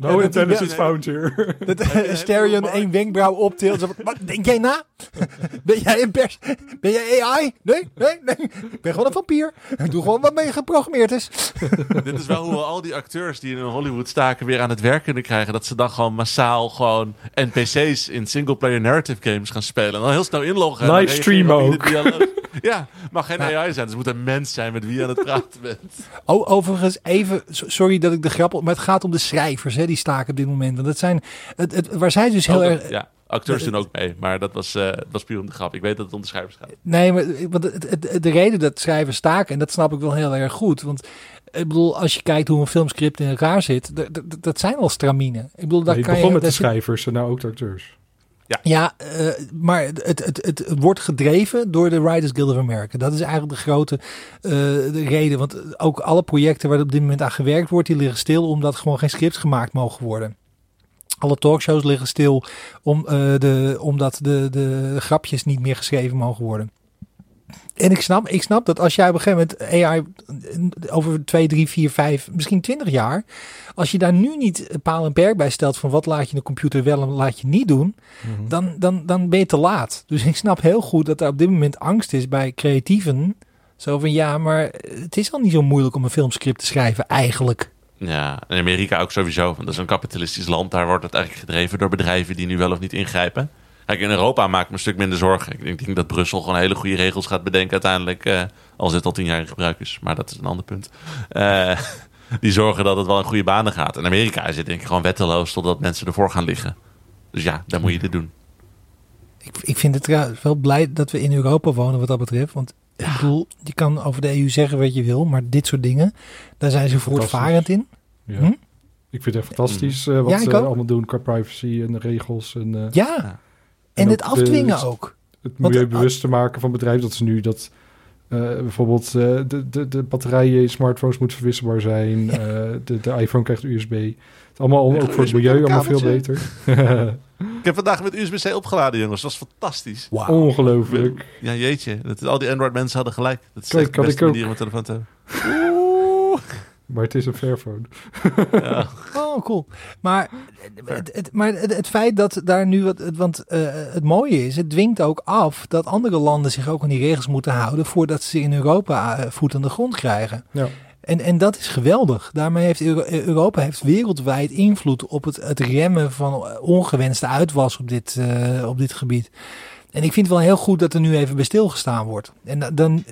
No intelligence die- found here. Dat Asterion één wenkbrauw optilt. Wat denk jij na? Ben jij een pers? Ben jij AI? Nee, nee, nee. Ik ben gewoon een vampier. Ik doe gewoon wat mee geprogrammeerd is. Dit is wel hoe we al die acteurs die in Hollywood staken weer aan het werk kunnen krijgen. Dat ze dan gewoon massaal gewoon NPC's in single-player narrative games gaan spelen. En dan heel snel inloggen. ieder ook. Ja, mag geen AI zijn. Dus het moet een mens zijn met wie je aan het praten bent. Oh, overigens, even, so- sorry dat ik de grap op, maar het gaat om de schrijvers, hè, die staken op dit moment. Want dat zijn, het, het, waar zij dus heel erg, ja, acteurs doen ook mee. Maar dat was, eh, dat was puur om de grap. Ik weet dat het om de schrijvers gaat. Nee, maar want het, het- de reden dat schrijvers staken, en dat snap ik wel heel erg goed. Want ik bedoel, als je kijkt hoe een filmscript in elkaar zit, dat zijn al stramine. Ik bedoel, daar Je kan begon je. met de schrijvers en nou ook de acteurs. Ja, eh, maar het, het, het, wordt gedreven door de Writers Guild of America. Dat is eigenlijk de grote eh, de reden. Want ook alle projecten waar op dit moment aan gewerkt wordt, die liggen stil omdat gewoon geen scripts gemaakt mogen worden. Alle talkshows liggen stil om, eh, de, omdat de, de grapjes niet meer geschreven mogen worden. En ik snap, ik snap dat als jij op een gegeven moment AI over 2, 3, 4, 5, misschien 20 jaar. Als je daar nu niet een paal en perk bij stelt van wat laat je de computer wel en wat laat je niet doen dan, dan, dan ben je te laat. Dus ik snap heel goed dat er op dit moment angst is bij creatieven. Zo van ja, maar het is al niet zo moeilijk om een filmscript te schrijven, eigenlijk. Ja, in Amerika ook sowieso. Want dat is een kapitalistisch land. Daar wordt het eigenlijk gedreven door bedrijven die nu wel of niet ingrijpen. Kijk, in Europa maak ik me een stuk minder zorgen. Ik denk, ik denk dat Brussel gewoon hele goede regels gaat bedenken uiteindelijk. eh als dit al tien jaar in gebruik is. Maar dat is een ander punt. Eh, die zorgen dat het wel in goede banen gaat. In Amerika is het denk ik gewoon wetteloos totdat mensen ervoor gaan liggen. Dus ja, dan moet je dit doen. Ik, ik vind het trouwens wel blij dat we in Europa wonen wat dat betreft. Want ik bedoel, je kan over de EU zeggen wat je wil, maar dit soort dingen, daar zijn ze voortvarend in. Ja. Hm? Ik vind het fantastisch eh, wat Ja, ze ook. allemaal doen qua privacy en de regels. En, eh, Ja, Ja. En, En het de- afdwingen ook. het milieubewust te maken van bedrijven. Dat ze nu dat eh, bijvoorbeeld eh, de, de, de batterijen in smartphones moeten verwisselbaar zijn. eh, de, de iPhone krijgt USB. Het is allemaal ook voor het milieu allemaal veel beter. Ik heb vandaag met USB-C opgeladen, jongens. Dat was fantastisch. Wauw. Ongelooflijk. Ja, jeetje. Dat, al die Android-mensen hadden gelijk. Dat is Kijk, echt de kan beste ik ook. manier om een telefoon te hebben. Maar het is een Fairphone. Ja. Oh, cool. Maar, het, het, maar het, het feit dat daar nu wat. het- Want eh, het mooie is, het dwingt ook af dat andere landen zich ook aan die regels moeten houden. voordat ze in Europa eh, voet aan de grond krijgen. Ja. En, en dat is geweldig. Daarmee heeft Euro- Europa heeft wereldwijd invloed op het, het remmen van ongewenste uitwas op dit, eh, op dit gebied. En ik vind het wel heel goed dat er nu even bij stilgestaan wordt. En da- dan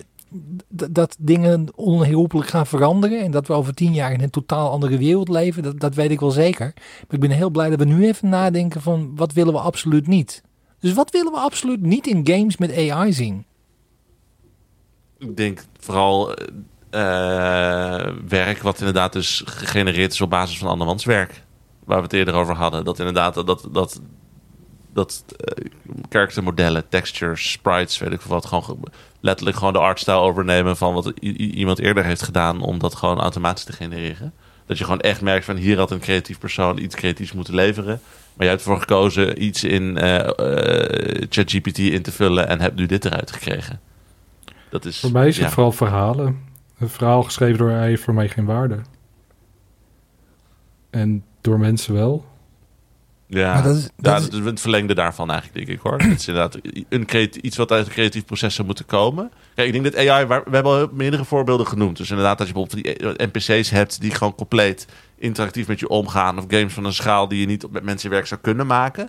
dat dingen onherroepelijk gaan veranderen. En dat we over tien jaar in een totaal andere wereld leven. Dat, dat weet ik wel zeker. Maar ik ben heel blij dat we nu even nadenken van wat willen we absoluut niet. Dus wat willen we absoluut niet in games met AI zien? Ik denk vooral eh, eh, werk wat inderdaad dus gegenereerd is op basis van andermans werk. Waar we het eerder over hadden. Dat inderdaad dat, dat, dat, eh, karaktermodellen, textures, sprites, weet ik veel wat. Gewoon ge- letterlijk gewoon de artstyle overnemen van wat iemand eerder heeft gedaan. Om dat gewoon automatisch te genereren. Dat je gewoon echt merkt van hier had een creatief persoon iets creatiefs moeten leveren. Maar je hebt ervoor gekozen iets in eh, eh, ChatGPT in te vullen en hebt nu dit eruit gekregen. Dat is, Voor mij is het vooral verhalen. Een verhaal geschreven door AI heeft voor mij geen waarde. En door mensen wel. Ja, Maar dat is- dat ja, is- dat is het verlengde daarvan eigenlijk, denk ik hoor. Het is inderdaad een creati- iets wat uit een creatief proces zou moeten komen. Kijk, ik denk dat AI, waar, we hebben al meerdere voorbeelden genoemd. Dus inderdaad, als je bijvoorbeeld die NPC's hebt die gewoon compleet interactief met je omgaan. Of games van een schaal die je niet met mensen werk zou kunnen maken.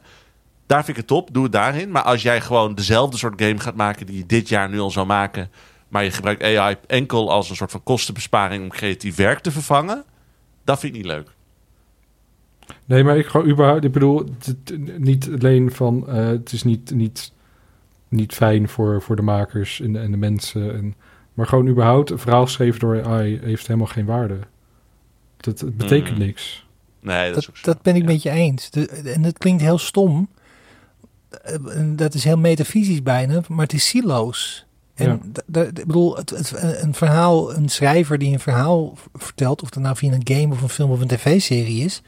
Daar vind ik het top, doe het daarin. Maar als jij gewoon dezelfde soort game gaat maken die je dit jaar nu al zou maken. Maar je gebruikt AI enkel als een soort van kostenbesparing om creatief werk te vervangen. Dat vind ik niet leuk. Nee, maar ik gewoon überhaupt, ik bedoel, niet alleen van, eh, het is niet, niet, niet fijn voor, voor de makers en de, en de mensen. En, maar gewoon überhaupt, een verhaal geschreven door AI heeft helemaal geen waarde. Dat, het betekent Mm. niks. Nee, dat, Dat, is ook zo. dat ben ik Ja. met je eens. De, en het klinkt heel stom. Eh, Dat is heel metafysisch bijna, maar het is siloos. En Ja. ik bedoel, het, het- een verhaal, een schrijver die een verhaal vertelt, of dat nou via een game of een film of een tv-serie is,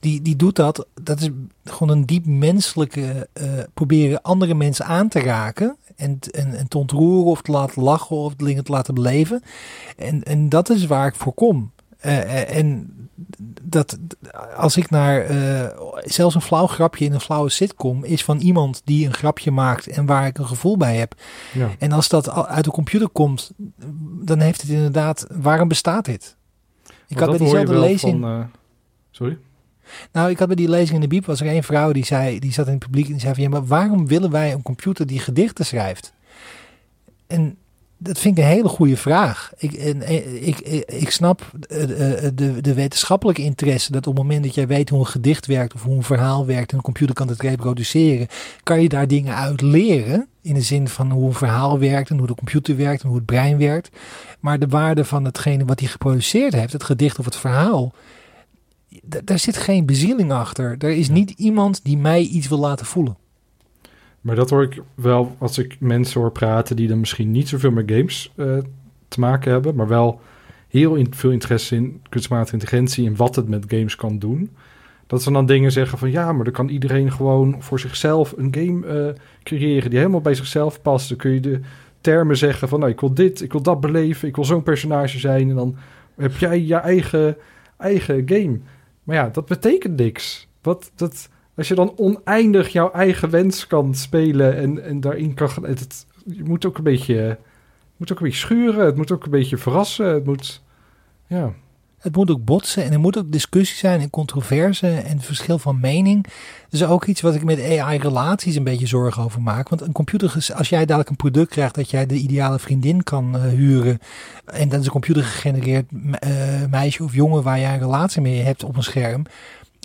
die, die doet dat. Dat is gewoon een diep menselijke, eh, proberen andere mensen aan te raken en, en, en te ontroeren of te laten lachen of dingen te laten beleven. En, en dat is waar ik voor kom. Eh, eh, en dat als ik naar eh, zelfs een flauw grapje in een flauwe sitcom is van iemand die een grapje maakt en waar ik een gevoel bij heb. Ja. En als dat uit de computer komt, dan heeft het inderdaad, waarom bestaat dit? Ik had bij diezelfde lezing, van, sorry? nou, ik had bij die lezing in de Biep was er een vrouw die zei, die zat in het publiek en die zei van ja, maar waarom willen wij een computer die gedichten schrijft? En dat vind ik een hele goede vraag. Ik, en, ik, ik, ik snap eh, eh, de, de wetenschappelijke interesse dat op het moment dat jij weet hoe een gedicht werkt of hoe een verhaal werkt en een computer kan het reproduceren, kan je daar dingen uit leren. In de zin van hoe een verhaal werkt en hoe de computer werkt en hoe het brein werkt. Maar de waarde van hetgene wat hij geproduceerd heeft, het gedicht of het verhaal, daar zit geen bezieling achter. Er is niet iemand die mij iets wil laten voelen. Maar dat hoor ik wel als ik mensen hoor praten die dan misschien niet zoveel met games eh, te maken hebben, maar wel heel veel interesse in kunstmatige intelligentie en wat het met games kan doen. Dat ze dan dingen zeggen van ja, maar dan kan iedereen gewoon voor zichzelf een game eh, creëren die helemaal bij zichzelf past. Dan kun je de termen zeggen van nou, ik wil dit, ik wil dat beleven, ik wil zo'n personage zijn en dan heb jij je eigen, eigen game. Maar ja, dat betekent niks. Wat, dat, als je dan oneindig jouw eigen wens kan spelen en, en daarin kan. Het, je moet ook een beetje. moet ook een beetje schuren. Het moet ook een beetje verrassen. Het moet. Ja. Het moet ook botsen en er moet ook discussie zijn en controverse en verschil van mening. Dat is ook iets wat ik met AI-relaties een beetje zorgen over maak. Want een computer, als jij dadelijk een product krijgt dat jij de ideale vriendin kan eh, huren. En dat is een computer gegenereerd eh, meisje of jongen waar jij een relatie mee hebt op een scherm.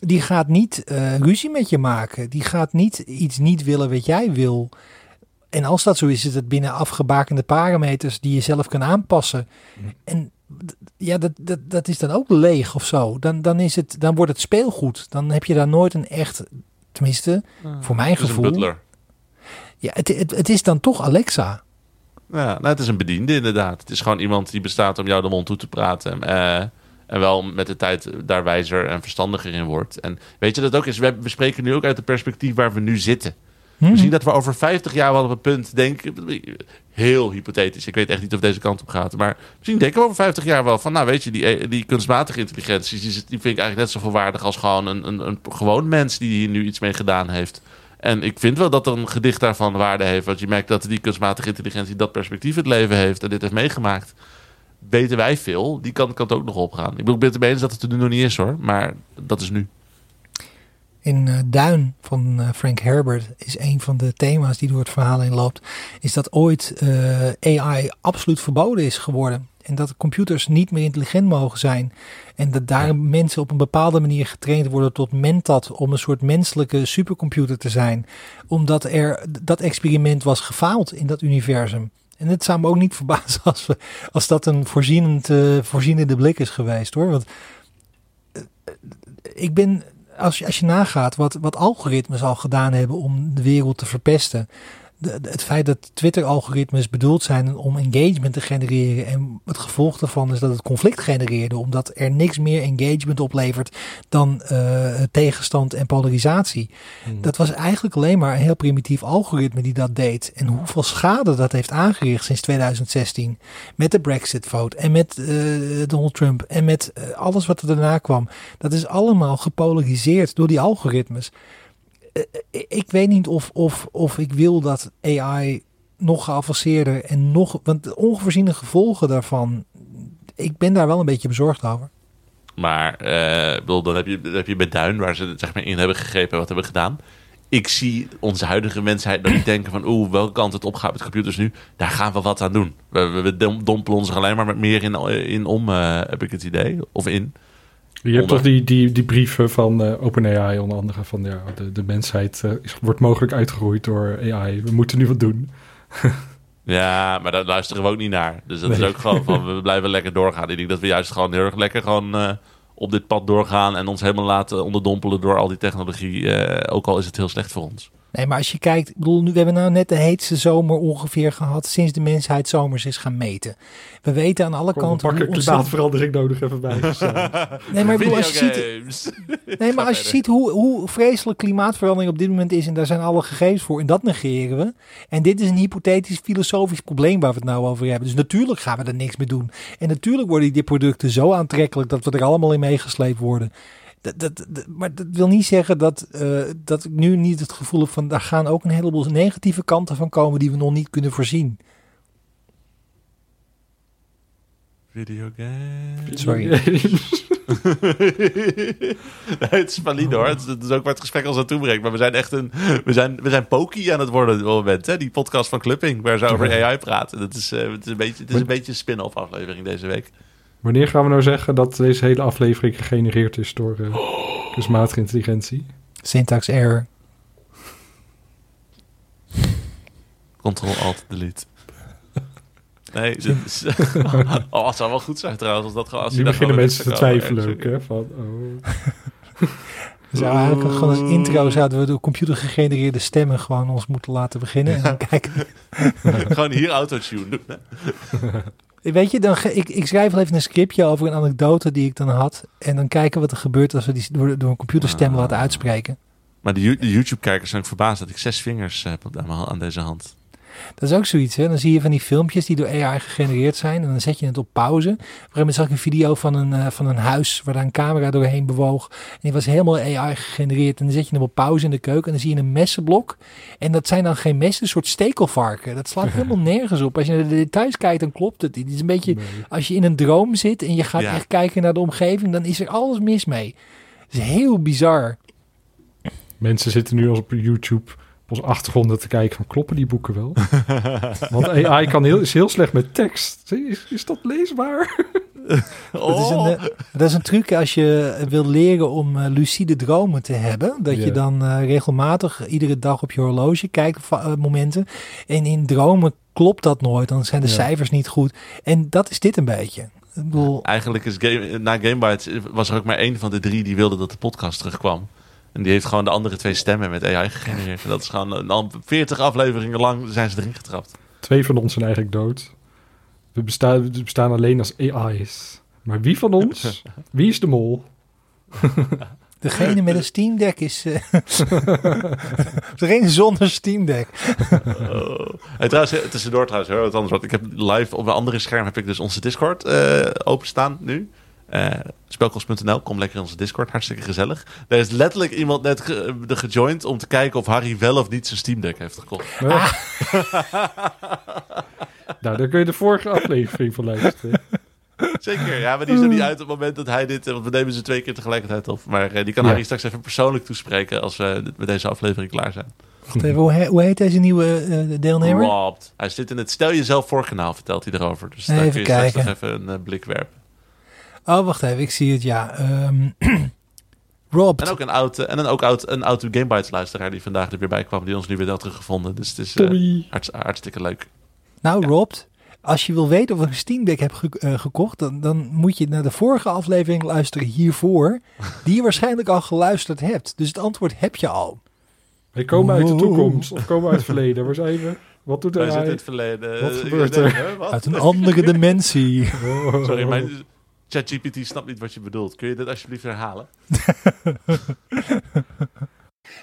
Die gaat niet eh, ruzie met je maken. Die gaat niet iets niet willen wat jij wil. En als dat zo is, is het binnen afgebakende parameters die je zelf kan aanpassen. En ja, dat, dat, dat is dan ook leeg of zo. Dan, dan, is het, dan wordt het speelgoed. Dan heb je daar nooit een echt, tenminste, voor mijn Het is een gevoel. butler. Ja, het, het, het is dan toch Alexa. Ja, nou, het is een bediende inderdaad. Het is gewoon iemand die bestaat om jou de mond toe te praten. eh, en wel met de tijd daar wijzer en verstandiger in wordt. En weet je dat ook is? We, we spreken nu ook uit het perspectief waar we nu zitten. Hm? Misschien dat we over 50 jaar wel op een punt denken. Heel hypothetisch. Ik weet echt niet of deze kant op gaat. Maar misschien denken we over 50 jaar wel van. Nou, weet je, die, die kunstmatige intelligentie. Die, die vind ik eigenlijk net zoveel waardig als gewoon een, een, een gewoon mens die hier nu iets mee gedaan heeft. En ik vind wel dat een gedicht daarvan waarde heeft. Want je merkt dat die kunstmatige intelligentie dat perspectief het leven heeft. En dit heeft meegemaakt. Weten wij veel. Die kant kan het ook nog opgaan. Ik bedoel, ik ben het ermee eens dat het er nu nog niet is hoor. Maar dat is nu. In eh, Duin van eh, Frank Herbert is een van de thema's die door het verhaal heen loopt. Is dat ooit eh, AI absoluut verboden is geworden. En dat computers niet meer intelligent mogen zijn. En dat daar mensen op een bepaalde manier getraind worden tot mentat. Om een soort menselijke supercomputer te zijn. Omdat er dat experiment was gefaald in dat universum. En het zou me ook niet verbazen als, we, als dat een voorzienend, eh, voorzienende blik is geweest hoor. Want eh, ik ben als je, als je nagaat wat, wat algoritmes al gedaan hebben om de wereld te verpesten. De- de- het feit dat Twitter-algoritmes bedoeld zijn om engagement te genereren. En het gevolg daarvan is dat het conflict genereerde. Omdat er niks meer engagement oplevert dan eh, tegenstand en polarisatie. Hmm. Dat was eigenlijk alleen maar een heel primitief algoritme die dat deed. En hoeveel schade dat heeft aangericht sinds 2016. Met de Brexit-vote en met eh, Donald Trump en met eh, alles wat er daarna kwam. Dat is allemaal gepolariseerd door die algoritmes. Eh, eh, ik weet niet of, of, of ik wil dat AI nog geavanceerder en nog. Want de ongevoorziene gevolgen daarvan. Ik ben daar wel een beetje bezorgd over. Maar bedoel, dan heb je, dan heb je bij Duin, waar ze zeg maar in hebben gegrepen en wat hebben gedaan. Ik zie onze huidige mensheid nog niet denken van... oeh, welke kant het opgaat met computers nu. Daar gaan we wat aan doen. We, we, we dom- dompelen ons er alleen maar met meer in, in om, heb ik het idee. Of in. Je hebt toch die, die, die brieven van eh, OpenAI onder andere van ja, de, de mensheid eh, is, wordt mogelijk uitgeroeid door AI. We moeten nu wat doen. Ja, maar daar luisteren we ook niet naar. Dus dat is ook gewoon van, we blijven lekker doorgaan. Ik denk dat we juist gewoon heel erg lekker gewoon eh, op dit pad doorgaan... en ons helemaal laten onderdompelen door al die technologie. ook al is het heel slecht voor ons. Nee, maar als je kijkt, ik bedoel, nu, we hebben nou net de heetste zomer ongeveer gehad sinds de mensheid zomers is gaan meten. We weten aan alle Kom, kanten. hoe ontzettend- klimaatverandering nodig even bij. Nee, maar ik bedoel, als je ziet, nee, maar als je ziet hoe, hoe vreselijk klimaatverandering op dit moment is, en daar zijn alle gegevens voor, en dat negeren we. En dit is een hypothetisch filosofisch probleem waar we het nou over hebben. Dus natuurlijk gaan we er niks mee doen. En natuurlijk worden die producten zo aantrekkelijk dat we er allemaal in meegesleept worden. Dat, dat, dat- maar dat wil niet zeggen dat, eh, dat ik nu niet het gevoel heb van daar gaan ook een heleboel negatieve kanten van komen die we nog niet kunnen voorzien. Videogames. Sorry. nee, het is valide hoor. Het is, het ook waar het gesprek ons naartoe brengt. Maar we zijn echt een... We zijn, we zijn pokey aan het worden op dit moment. Hè? Die podcast van Clipping, waar ze over AI praten. Dat is, eh, het is een beetje, het is een beetje een spin-off aflevering deze week. Wanneer gaan we nou zeggen dat deze hele aflevering gegenereerd is door eh kunstmatige intelligentie? Syntax error. Ctrl-Alt-Delete. Nee, dit is... oh, het zou wel goed zijn trouwens. Als dat gewoon, als nu beginnen mensen te twijfelen ook. Hè, van, oh. We zouden eigenlijk gewoon als intro zouden we door computer gegenereerde stemmen gewoon ons moeten laten beginnen. En kijken. gewoon hier autotune doen. Weet je, dan, ik, ik schrijf wel even een scriptje over een anekdote die ik dan had. En dan kijken wat er gebeurt als we die door, door een computerstem Ah. laten uitspreken. Maar de, de YouTube-kijkers zijn verbaasd dat ik zes vingers heb op, aan, mijn- aan deze hand. Dat is ook zoiets. Hè? Dan zie je van die filmpjes die door AI gegenereerd zijn. En dan zet je het op pauze. Op een gegeven moment zag ik een video van een, eh, van een huis waar daar een camera doorheen bewoog. En die was helemaal AI gegenereerd. En dan zet je hem op pauze in de keuken. En dan zie je een messenblok. En dat zijn dan geen messen, een soort stekelvarken. Dat slaat helemaal nergens op. Als je naar de details kijkt, dan klopt het. Het is een beetje Nee. als je in een droom zit en je gaat Ja. echt kijken naar de omgeving. Dan is er alles mis mee. Het is heel bizar. Mensen zitten nu als op YouTube onze achtergronden te kijken van kloppen die boeken wel? Want AI kan heel, is heel slecht met tekst. Is, is dat leesbaar? Dat, is een, Oh. eh, dat is een truc als je wil leren om eh, lucide dromen te hebben. Dat je dan eh, regelmatig iedere dag op je horloge kijkt eh, momenten. En in dromen klopt dat nooit. Dan zijn de cijfers niet goed. En dat is dit een beetje. Ik bedoel, Eigenlijk is game, na Gamebytes was er ook maar één van de drie die wilde dat de podcast terugkwam. En die heeft gewoon de andere twee stemmen met AI gegenereerd. En dat is gewoon een, al 40 afleveringen lang zijn ze erin getrapt. Twee van ons zijn eigenlijk dood. We bestaan, we bestaan alleen als AI's. Maar wie van ons? Wie is de mol? degene met een Steam Deck is... eh, degene zonder Steam Deck. Oh. Hey, trouwens, eh, tussendoor trouwens, hoor, wat anders. Want ik heb live op een andere scherm heb ik dus onze Discord eh openstaan nu. Eh spelkost.nl, kom lekker in onze Discord, hartstikke gezellig. Er is letterlijk iemand net ge, de gejoind om te kijken of Harry wel of niet zijn Steam Deck heeft gekocht. nou, daar kun je de vorige aflevering van luisteren. Zeker, ja, maar die is er niet uit op het moment dat hij dit... Want we nemen ze twee keer tegelijkertijd op. Maar eh, die kan Ja. Harry straks even persoonlijk toespreken als we met deze aflevering klaar zijn. Wacht even, hoe, he- hoe heet deze nieuwe eh, deelnemer? Robbed. Hij zit in het Stel Jezelf voor kanaal, vertelt hij erover. Dus daar Even kun je straks kijken. nog even een eh, blik werpen. Oh, wacht even. Ik zie het, ja. Ehm Rob. En ook een oud, eh, en een ook oud, een oud Gamebytes luisteraar die vandaag er weer bij kwam, die ons nu weer had teruggevonden. Dus het is eh, hartst- hartstikke leuk. Nou, Ja. Rob, als je wil weten of ik een Steam Deck heb ge- eh, gekocht, dan, dan moet je naar de vorige aflevering luisteren hiervoor, die je waarschijnlijk al geluisterd hebt. Dus het antwoord heb je al. Wij komen uit de toekomst of komen uit het verleden. Waar zijn we? Wat doet Wij zitten in hij? het verleden. Wat gebeurt er? Uit een andere dimensie. Sorry, mijn ChatGPT snapt niet wat je bedoelt. Kun je dit alsjeblieft herhalen?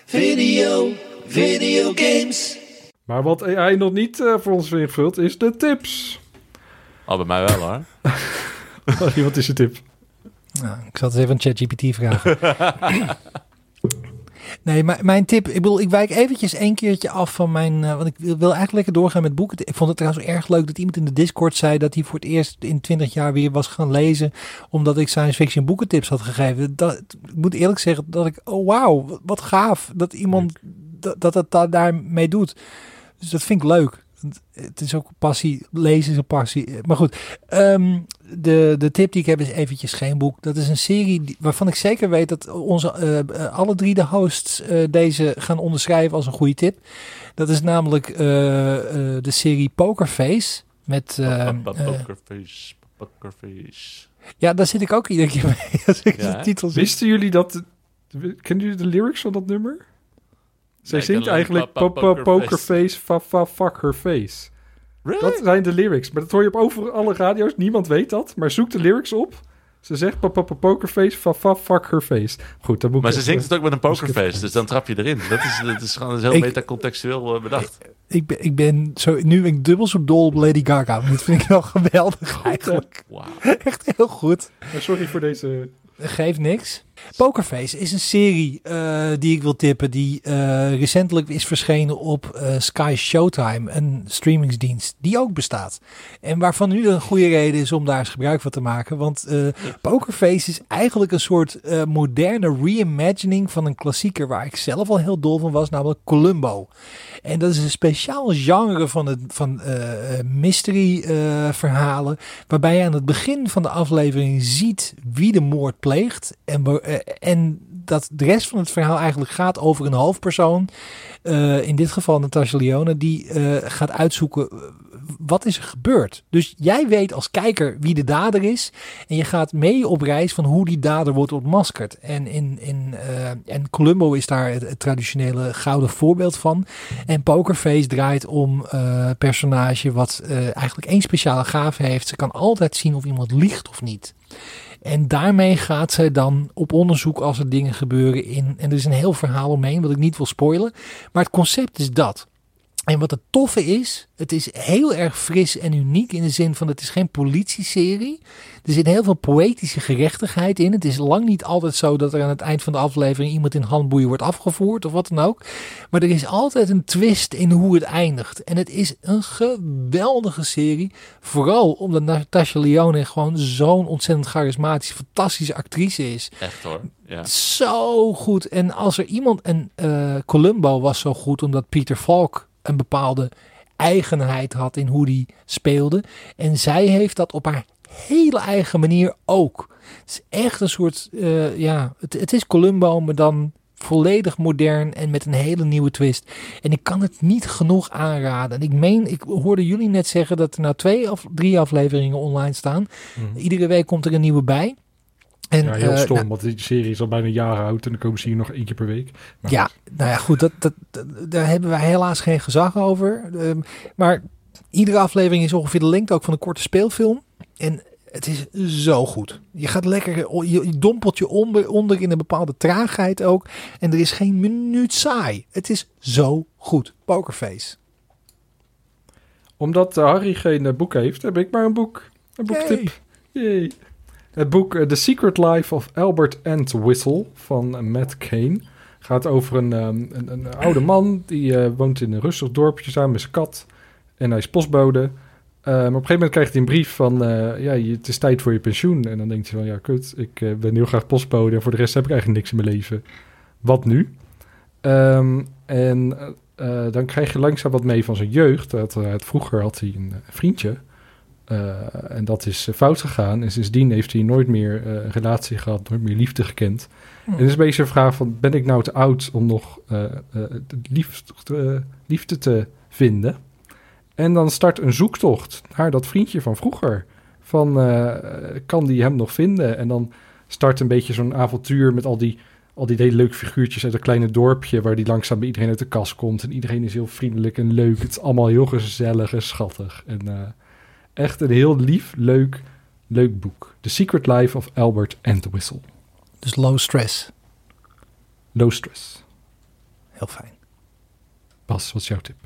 Video, video games. Maar wat AI nog niet eh, voor ons invult, is de tips. Al bij mij wel hoor. wat is je tip? Nou, ik zal het even aan ChatGPT vragen. Nee, maar mijn tip, ik bedoel, ik wijk eventjes één keertje af van mijn, eh, want ik wil, eigenlijk lekker doorgaan met boeken. Ik vond het trouwens erg leuk dat iemand in de Discord zei dat hij voor het eerst in 20 jaar weer was gaan lezen, omdat ik science fiction boekentips had gegeven. Dat, ik moet eerlijk zeggen dat ik, oh wauw, wat- gaaf dat iemand dat, dat het daarmee doet. Dus dat vind ik leuk. Het is ook passie, lezen is een passie. Maar goed, ehm, de, de tip die ik heb is eventjes geen boek. Dat is een serie die- waarvan ik zeker weet dat onze eh, eh, alle drie de hosts eh, deze gaan onderschrijven als een goede tip. Dat is namelijk eh, eh, de serie Pokerface. Met, Pokerface. Pokerface. ja, daar zit ik ook iedere keer mee als ik Ja, de titel zie. Wisten jullie dat... Kennen jullie de lyrics van dat nummer? Zij zingt eigenlijk pokerface, fa fa fuck her face. Really? Dat zijn de lyrics. Maar dat hoor je op over alle radio's. Niemand weet dat. Maar zoek de lyrics op. Ze zegt pa- pa- pa- pokerface, fa fa fuck her face. Goed, dat moet ik Maar ze zingt het ook met een ik pokerface, dus dan trap je erin. Dat is, dat is gewoon heel Ik- metacontextueel eh, bedacht. Ik ben, ik ben zo, nu ben ik dubbel zo dol op Lady Gaga. Dit vind ik wel geweldig eigenlijk. Wauw. Echt heel goed. Maar Sorry voor deze... Geeft niks. Pokerface is een serie eh, die ik wil tippen. Die eh, recentelijk is verschenen op eh, Sky Showtime. Een streamingsdienst die ook bestaat. En waarvan nu een goede reden is om daar eens gebruik van te maken. Want Pokerface is eigenlijk een soort moderne reimagining van een klassieker. Waar ik zelf al heel dol van was. Namelijk Columbo. En dat is een speciaal genre van, het, van mystery verhalen. Waarbij je aan het begin van de aflevering ziet wie de moord pleegt. En, en dat de rest van het verhaal eigenlijk gaat over een hoofdpersoon. eh, in dit geval Natasha Leone. Die eh, gaat uitzoeken eh, wat is er gebeurd. Dus jij weet als kijker wie de dader is. En je gaat mee op reis van hoe die dader wordt ontmaskerd. En, in, in, eh, en Columbo is daar het, traditionele gouden voorbeeld van. En Pokerface draait om eh personage wat eh, eigenlijk één speciale gave heeft. Ze kan altijd zien of iemand liegt of niet. En daarmee gaat zij dan op onderzoek als er dingen gebeuren in. En er is een heel verhaal omheen wat ik niet wil spoilen. Maar het concept is dat. En wat het toffe is, het is heel erg fris en uniek in de zin van het is geen politieserie. Er zit heel veel poëtische gerechtigheid in. Het is lang niet altijd zo dat er aan het eind van de aflevering iemand in handboeien wordt afgevoerd of wat dan ook. Maar er is altijd een twist in hoe het eindigt. En het is een geweldige serie. Vooral omdat Natasha Leone gewoon zo'n ontzettend charismatische, fantastische actrice is. Echt hoor. Ja. Zo goed. En als er iemand. En eh, Columbo was zo goed omdat Peter Falk een bepaalde eigenheid had in hoe die speelde. En zij heeft dat op haar hele eigen manier ook. Het is echt een soort. eh, ja, het, het is Columbo, maar dan volledig modern en met een hele nieuwe twist. En ik kan het niet genoeg aanraden. En ik meen, ik hoorde jullie net zeggen dat er nou twee of drie afleveringen online staan. Iedere week komt er een nieuwe bij. En, ja, heel eh, stom, nou, want die serie is al bijna jaar oud en dan komen ze hier nog één keer per week. Maar ja, goed. nou ja, goed, dat, dat, dat- daar hebben wij helaas geen gezag over. Ehm, maar iedere aflevering is ongeveer de lengte ook van een korte speelfilm. En het is zo goed. Je gaat lekker, je, je dompelt je onder, onder in een bepaalde traagheid ook. En er is geen minuut saai. Het is zo goed. Pokerface. Omdat eh, Harry geen eh, boek heeft, heb ik maar een boek. Een boektip. Yay. Het boek eh, The Secret Life of Albert Entwistle van Matt Kane gaat over een, ehm, een, een oude man die eh, woont in een rustig dorpje samen met zijn kat. En hij is postbode. Eh, maar op een gegeven moment krijgt hij een brief van, eh, ja, het is tijd voor je pensioen. En dan denkt hij van, ja, kut, ik ben heel graag postbode en voor de rest heb ik eigenlijk niks in mijn leven. Wat nu? Ehm, en dan krijg je langzaam wat mee van zijn jeugd. Dat, vroeger had hij een vriendje. Eh, en dat is eh, fout gegaan. En sindsdien heeft hij nooit meer eh, een relatie gehad, nooit meer liefde gekend. Hm. En het is een beetje een vraag van, ben ik nou te oud om nog de liefde, liefde te vinden? En dan start een zoektocht naar dat vriendje van vroeger. Van, kan die hem nog vinden? En dan start een beetje zo'n avontuur met al die al die hele leuke figuurtjes uit een kleine dorpje... waar die langzaam bij iedereen uit de kast komt. En iedereen is heel vriendelijk en leuk. Het is allemaal heel gezellig en schattig. En echt een heel lief, leuk, leuk boek. The Secret Life of Albert and the Whistle. Dus low stress. Low stress. Heel fijn. Bas, wat is jouw tip?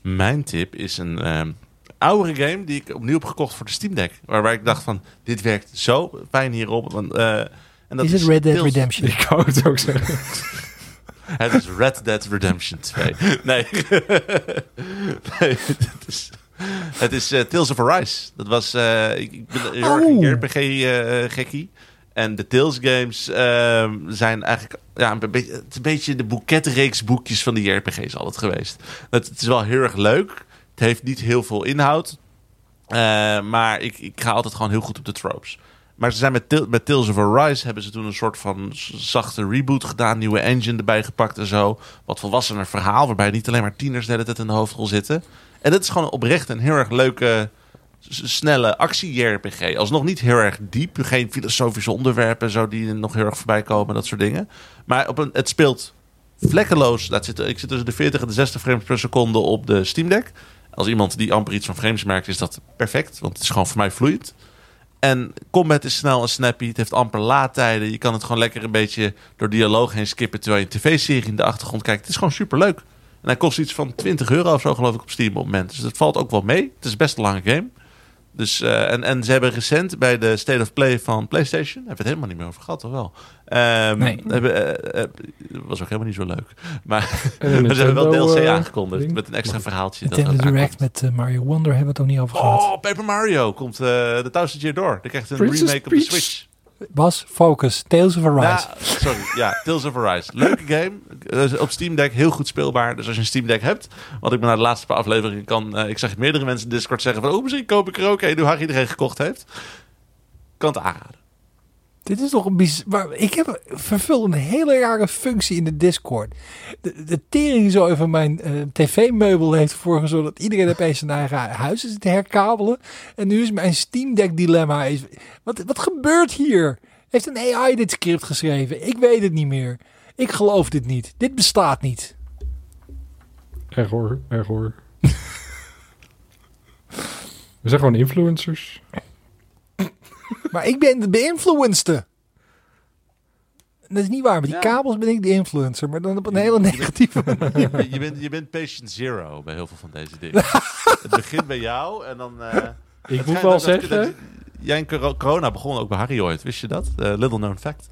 Mijn tip is een ehm oudere game die ik opnieuw heb gekocht voor de Steam Deck. Waarbij ik dacht van, dit werkt zo fijn hierop. Want, eh, en dat Is het Red Dead Redemption? Ik wou het ook zeggen. Het is Red Dead Redemption 2. Nee. nee het is, het is eh, Tales of Arise. Dat was... eh, ik, ben heel erg Oh. een RPG-gekkie. en de Tales games ehm, zijn eigenlijk... Ja, een beetje, het is een beetje de boeketreeks boekjes van die RPG's altijd geweest. Het, het is wel heel erg leuk. Het heeft niet heel veel inhoud. Eh, maar ik, ik ga altijd gewoon heel goed op de tropes. Maar ze zijn met, met Tales of Arise hebben ze toen een soort van zachte reboot gedaan. Nieuwe engine erbij gepakt en zo. Wat volwassener verhaal. Waarbij niet alleen maar tieners de hele tijd in de hoofdrol zitten. En het is gewoon oprecht een heel erg leuke, snelle actie-RPG. Alsnog niet heel erg diep. Geen filosofische onderwerpen en zo die nog heel erg voorbij komen. Dat soort dingen. Maar op een, het speelt vlekkeloos. Dat zit, ik zit tussen de 40 en de 60 frames per seconde op de Steam Deck. Als iemand die amper iets van frames merkt, is dat perfect. Want het is gewoon voor mij vloeiend. En combat is snel en snappy. Het heeft amper laadtijden. Je kan het gewoon lekker een beetje door dialoog heen skippen... terwijl je een tv-serie in de achtergrond kijkt. Het is gewoon superleuk. En hij kost iets van 20 euro of zo, geloof ik, op Steam op het moment. Dus dat valt ook wel mee. Het is best een lange game. Dus, eh, en, en ze hebben recent bij de State of Play van PlayStation... hebben we het helemaal niet meer over gehad, toch wel? Ehm, Nee. Hebben, eh, eh, was ook helemaal niet zo leuk. Maar ze hebben wel DLC aangekondigd ding. met een extra verhaaltje. Nintendo Direct aankomt. met Mario Wonder hebben we het ook niet over gehad. Oh, Paper Mario komt eh, de Thousand Year Door. Die krijgt een Princess remake op de. Switch. Bas, focus. Tales of Arise. Ja, sorry. Ja, Tales of Arise. Leuke game. Eh, op Steam Deck heel goed speelbaar. Dus als je een Steam Deck hebt, wat ik me na de laatste paar afleveringen kan... eh, ik zag meerdere mensen in Discord zeggen van... Oh, misschien koop ik er ook een. Nu haar iedereen gekocht heeft. Kan het aanraden. Dit is toch een bizar... Ik heb vervul een hele rare functie in de Discord. De, de tering zo van mijn eh, tv-meubel heeft ervoor gezorgd dat iedereen opeens zijn eigen huis is te herkabelen. En nu is mijn Steam Deck dilemma... Is, wat, wat gebeurt hier? Heeft een AI dit script geschreven? Ik weet het niet meer. Ik geloof dit niet. Dit bestaat niet. Error, error. We zijn gewoon influencers. Maar ik ben de beïnvloedste. Dat is niet waar. Met die Ja. kabels ben ik de influencer. Maar dan op een hele negatieve manier. Je, bent- je, bent, je bent patient zero bij heel veel van deze dingen. het begint bij jou en dan... eh, Ik moet wel dat- dat- zeggen, dat- Jij en coro- corona begon ook bij Harry ooit. Wist je dat? Eh, little known fact.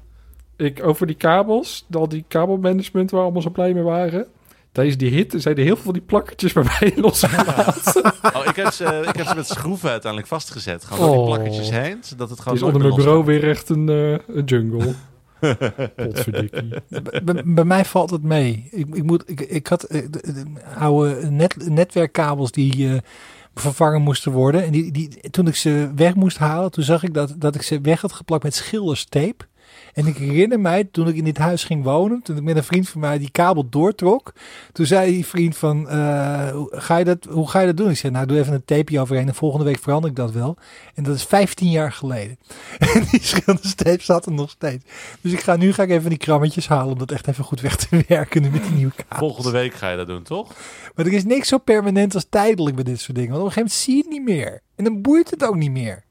ik, over die kabels, al die kabelmanagement waar we allemaal zo blij mee waren. Tijdens die hit zijn er heel veel van die plakkertjes waarbij je losgelaten. Oh, ik heb, ze, ik heb ze met schroeven uiteindelijk vastgezet. Gewoon door Oh. die plakketjes heen. Zodat het Het gewoon is onder mijn bureau losgaat. weer echt een, eh, een jungle. Bij, bij mij valt het mee. Ik, ik, moet, ik, ik had eh, de, de oude net, netwerkkabels die eh, vervangen moesten worden. En die, die, toen ik ze weg moest halen, toen zag ik dat, dat ik ze weg had geplakt met schilderstape. En ik herinner mij, toen ik in dit huis ging wonen, toen ik met een vriend van mij die kabel doortrok, toen zei die vriend van, eh, ga je dat, hoe ga je dat doen? Ik zei, nou doe even een tapeje overheen en volgende week verander ik dat wel. En dat is 15 jaar geleden. En die schilderstape zat er nog steeds. Dus ik ga nu ga ik even die krammetjes halen om dat echt even goed weg te werken met die nieuwe kabels. Volgende week ga je dat doen, toch? Maar er is niks zo permanent als tijdelijk bij dit soort dingen. Want op een gegeven moment zie je het niet meer. En dan boeit het ook niet meer.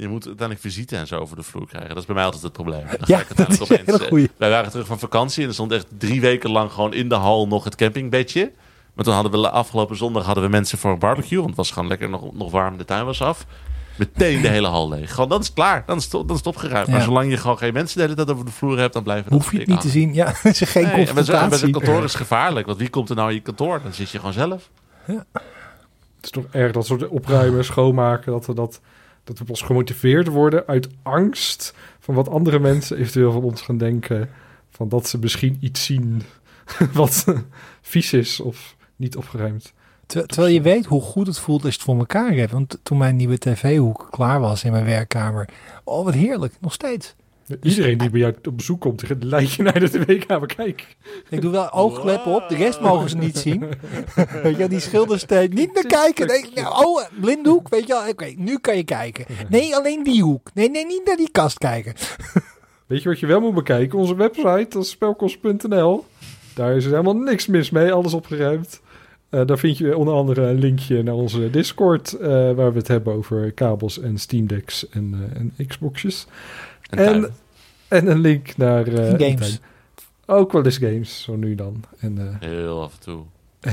Je moet uiteindelijk visite en zo over de vloer krijgen. Dat is bij mij altijd het probleem. Dan Ja, ga ik dat is een opeens, hele eh, goeie. Wij waren terug van vakantie en er stond echt drie weken lang gewoon in de hal nog het campingbedje. Maar toen hadden we afgelopen zondag hadden we mensen voor een barbecue. Want het was gewoon lekker nog, nog warm, de tuin was af. Meteen de hele hal leeg. Gewoon, dan is het klaar. Dan is het, dan is het opgeruimd. Maar Ja. zolang je gewoon geen mensen de hele tijd over de vloer hebt, dan blijven dat Hoef je het niet te zien. Ja, er is geen hangen. Nee, en bij zo'n- bij zo'n confrontatie. kantoor is het gevaarlijk. Want wie komt er nou in je kantoor? Dan zit je gewoon zelf. Het is toch erg dat soort opruimen, schoonmaken, dat we, dat, dat we pas gemotiveerd worden uit angst van wat andere mensen eventueel van ons gaan denken. Van dat ze misschien iets zien wat vies is of niet opgeruimd. Ter- terwijl je weet hoe goed het voelt als je het voor elkaar hebt. Want toen mijn nieuwe tv-hoek klaar was in mijn werkkamer. Oh, wat heerlijk. Nog steeds. Iedereen die bij jou op bezoek komt, die leidt je naar de tv-kamer. Kijk, Ik doe wel oogkleppen op. De rest mogen ze niet zien. weet je, die schildersteek. Niet naar kijken. Nee, nou, oh, blinddoek. Weet je wel. Oké, nu kan je kijken. Nee, alleen die hoek. Nee, nee, niet naar die kast kijken. Weet je wat je wel moet bekijken? Onze website, dat is spelkost.nl. Daar is er helemaal niks mis mee, alles opgeruimd. Eh, daar vind je onder andere een linkje naar onze Discord, eh, waar we het hebben over kabels en Steam Decks en, eh, en Xboxjes. En, En, een link naar eh, Games. Ook wel eens games, zo nu dan. En, eh, Heel af en toe.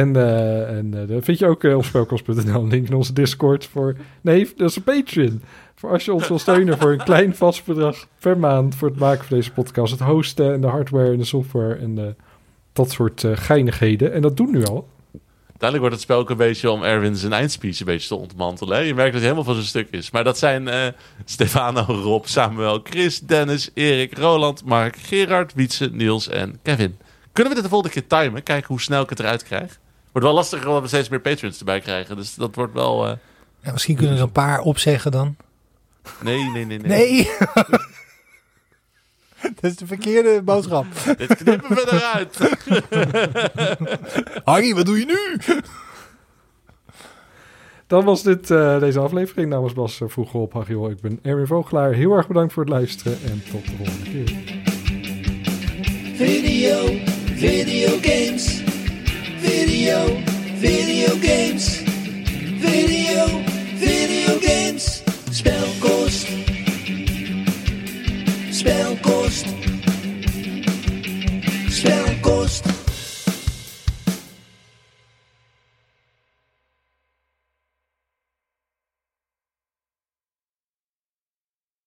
en, eh, en dan vind je ook op spelkost.nl een link in onze Discord voor... Nee, dat is een Patreon. Voor als je ons wil steunen voor een klein vast bedrag per maand... voor het maken van deze podcast. Het hosten en de hardware en de software en eh, dat soort geinigheden. En dat doen nu al. Uiteindelijk wordt het spel ook een beetje om Erwin zijn eindspeech een beetje te ontmantelen. hè. Je merkt dat hij helemaal van zijn stuk is. Maar dat zijn eh, Stefano, Rob, Samuel, Chris, Dennis, Erik, Roland, Mark, Gerard, Wietse, Niels en Kevin. Kunnen we dit de volgende keer timen? Kijken hoe snel ik het eruit krijg. Wordt wel lastiger omdat we steeds meer patrons erbij krijgen. Dus dat wordt wel... eh, Ja, misschien kunnen we er een paar opzeggen dan. Nee, nee, nee, nee. Nee! Dat is de verkeerde boodschap. Dit knippen we eruit. Harry, wat doe je nu? Dan was dit eh, deze aflevering. Namens Bas uh, vroeger op Hagio. Ik ben Erwin Vogelaar. Heel erg bedankt voor het luisteren. En tot de volgende keer. Video, video games. Video, video games. Video, video games. Spelkost. Spelkost. Spelkost.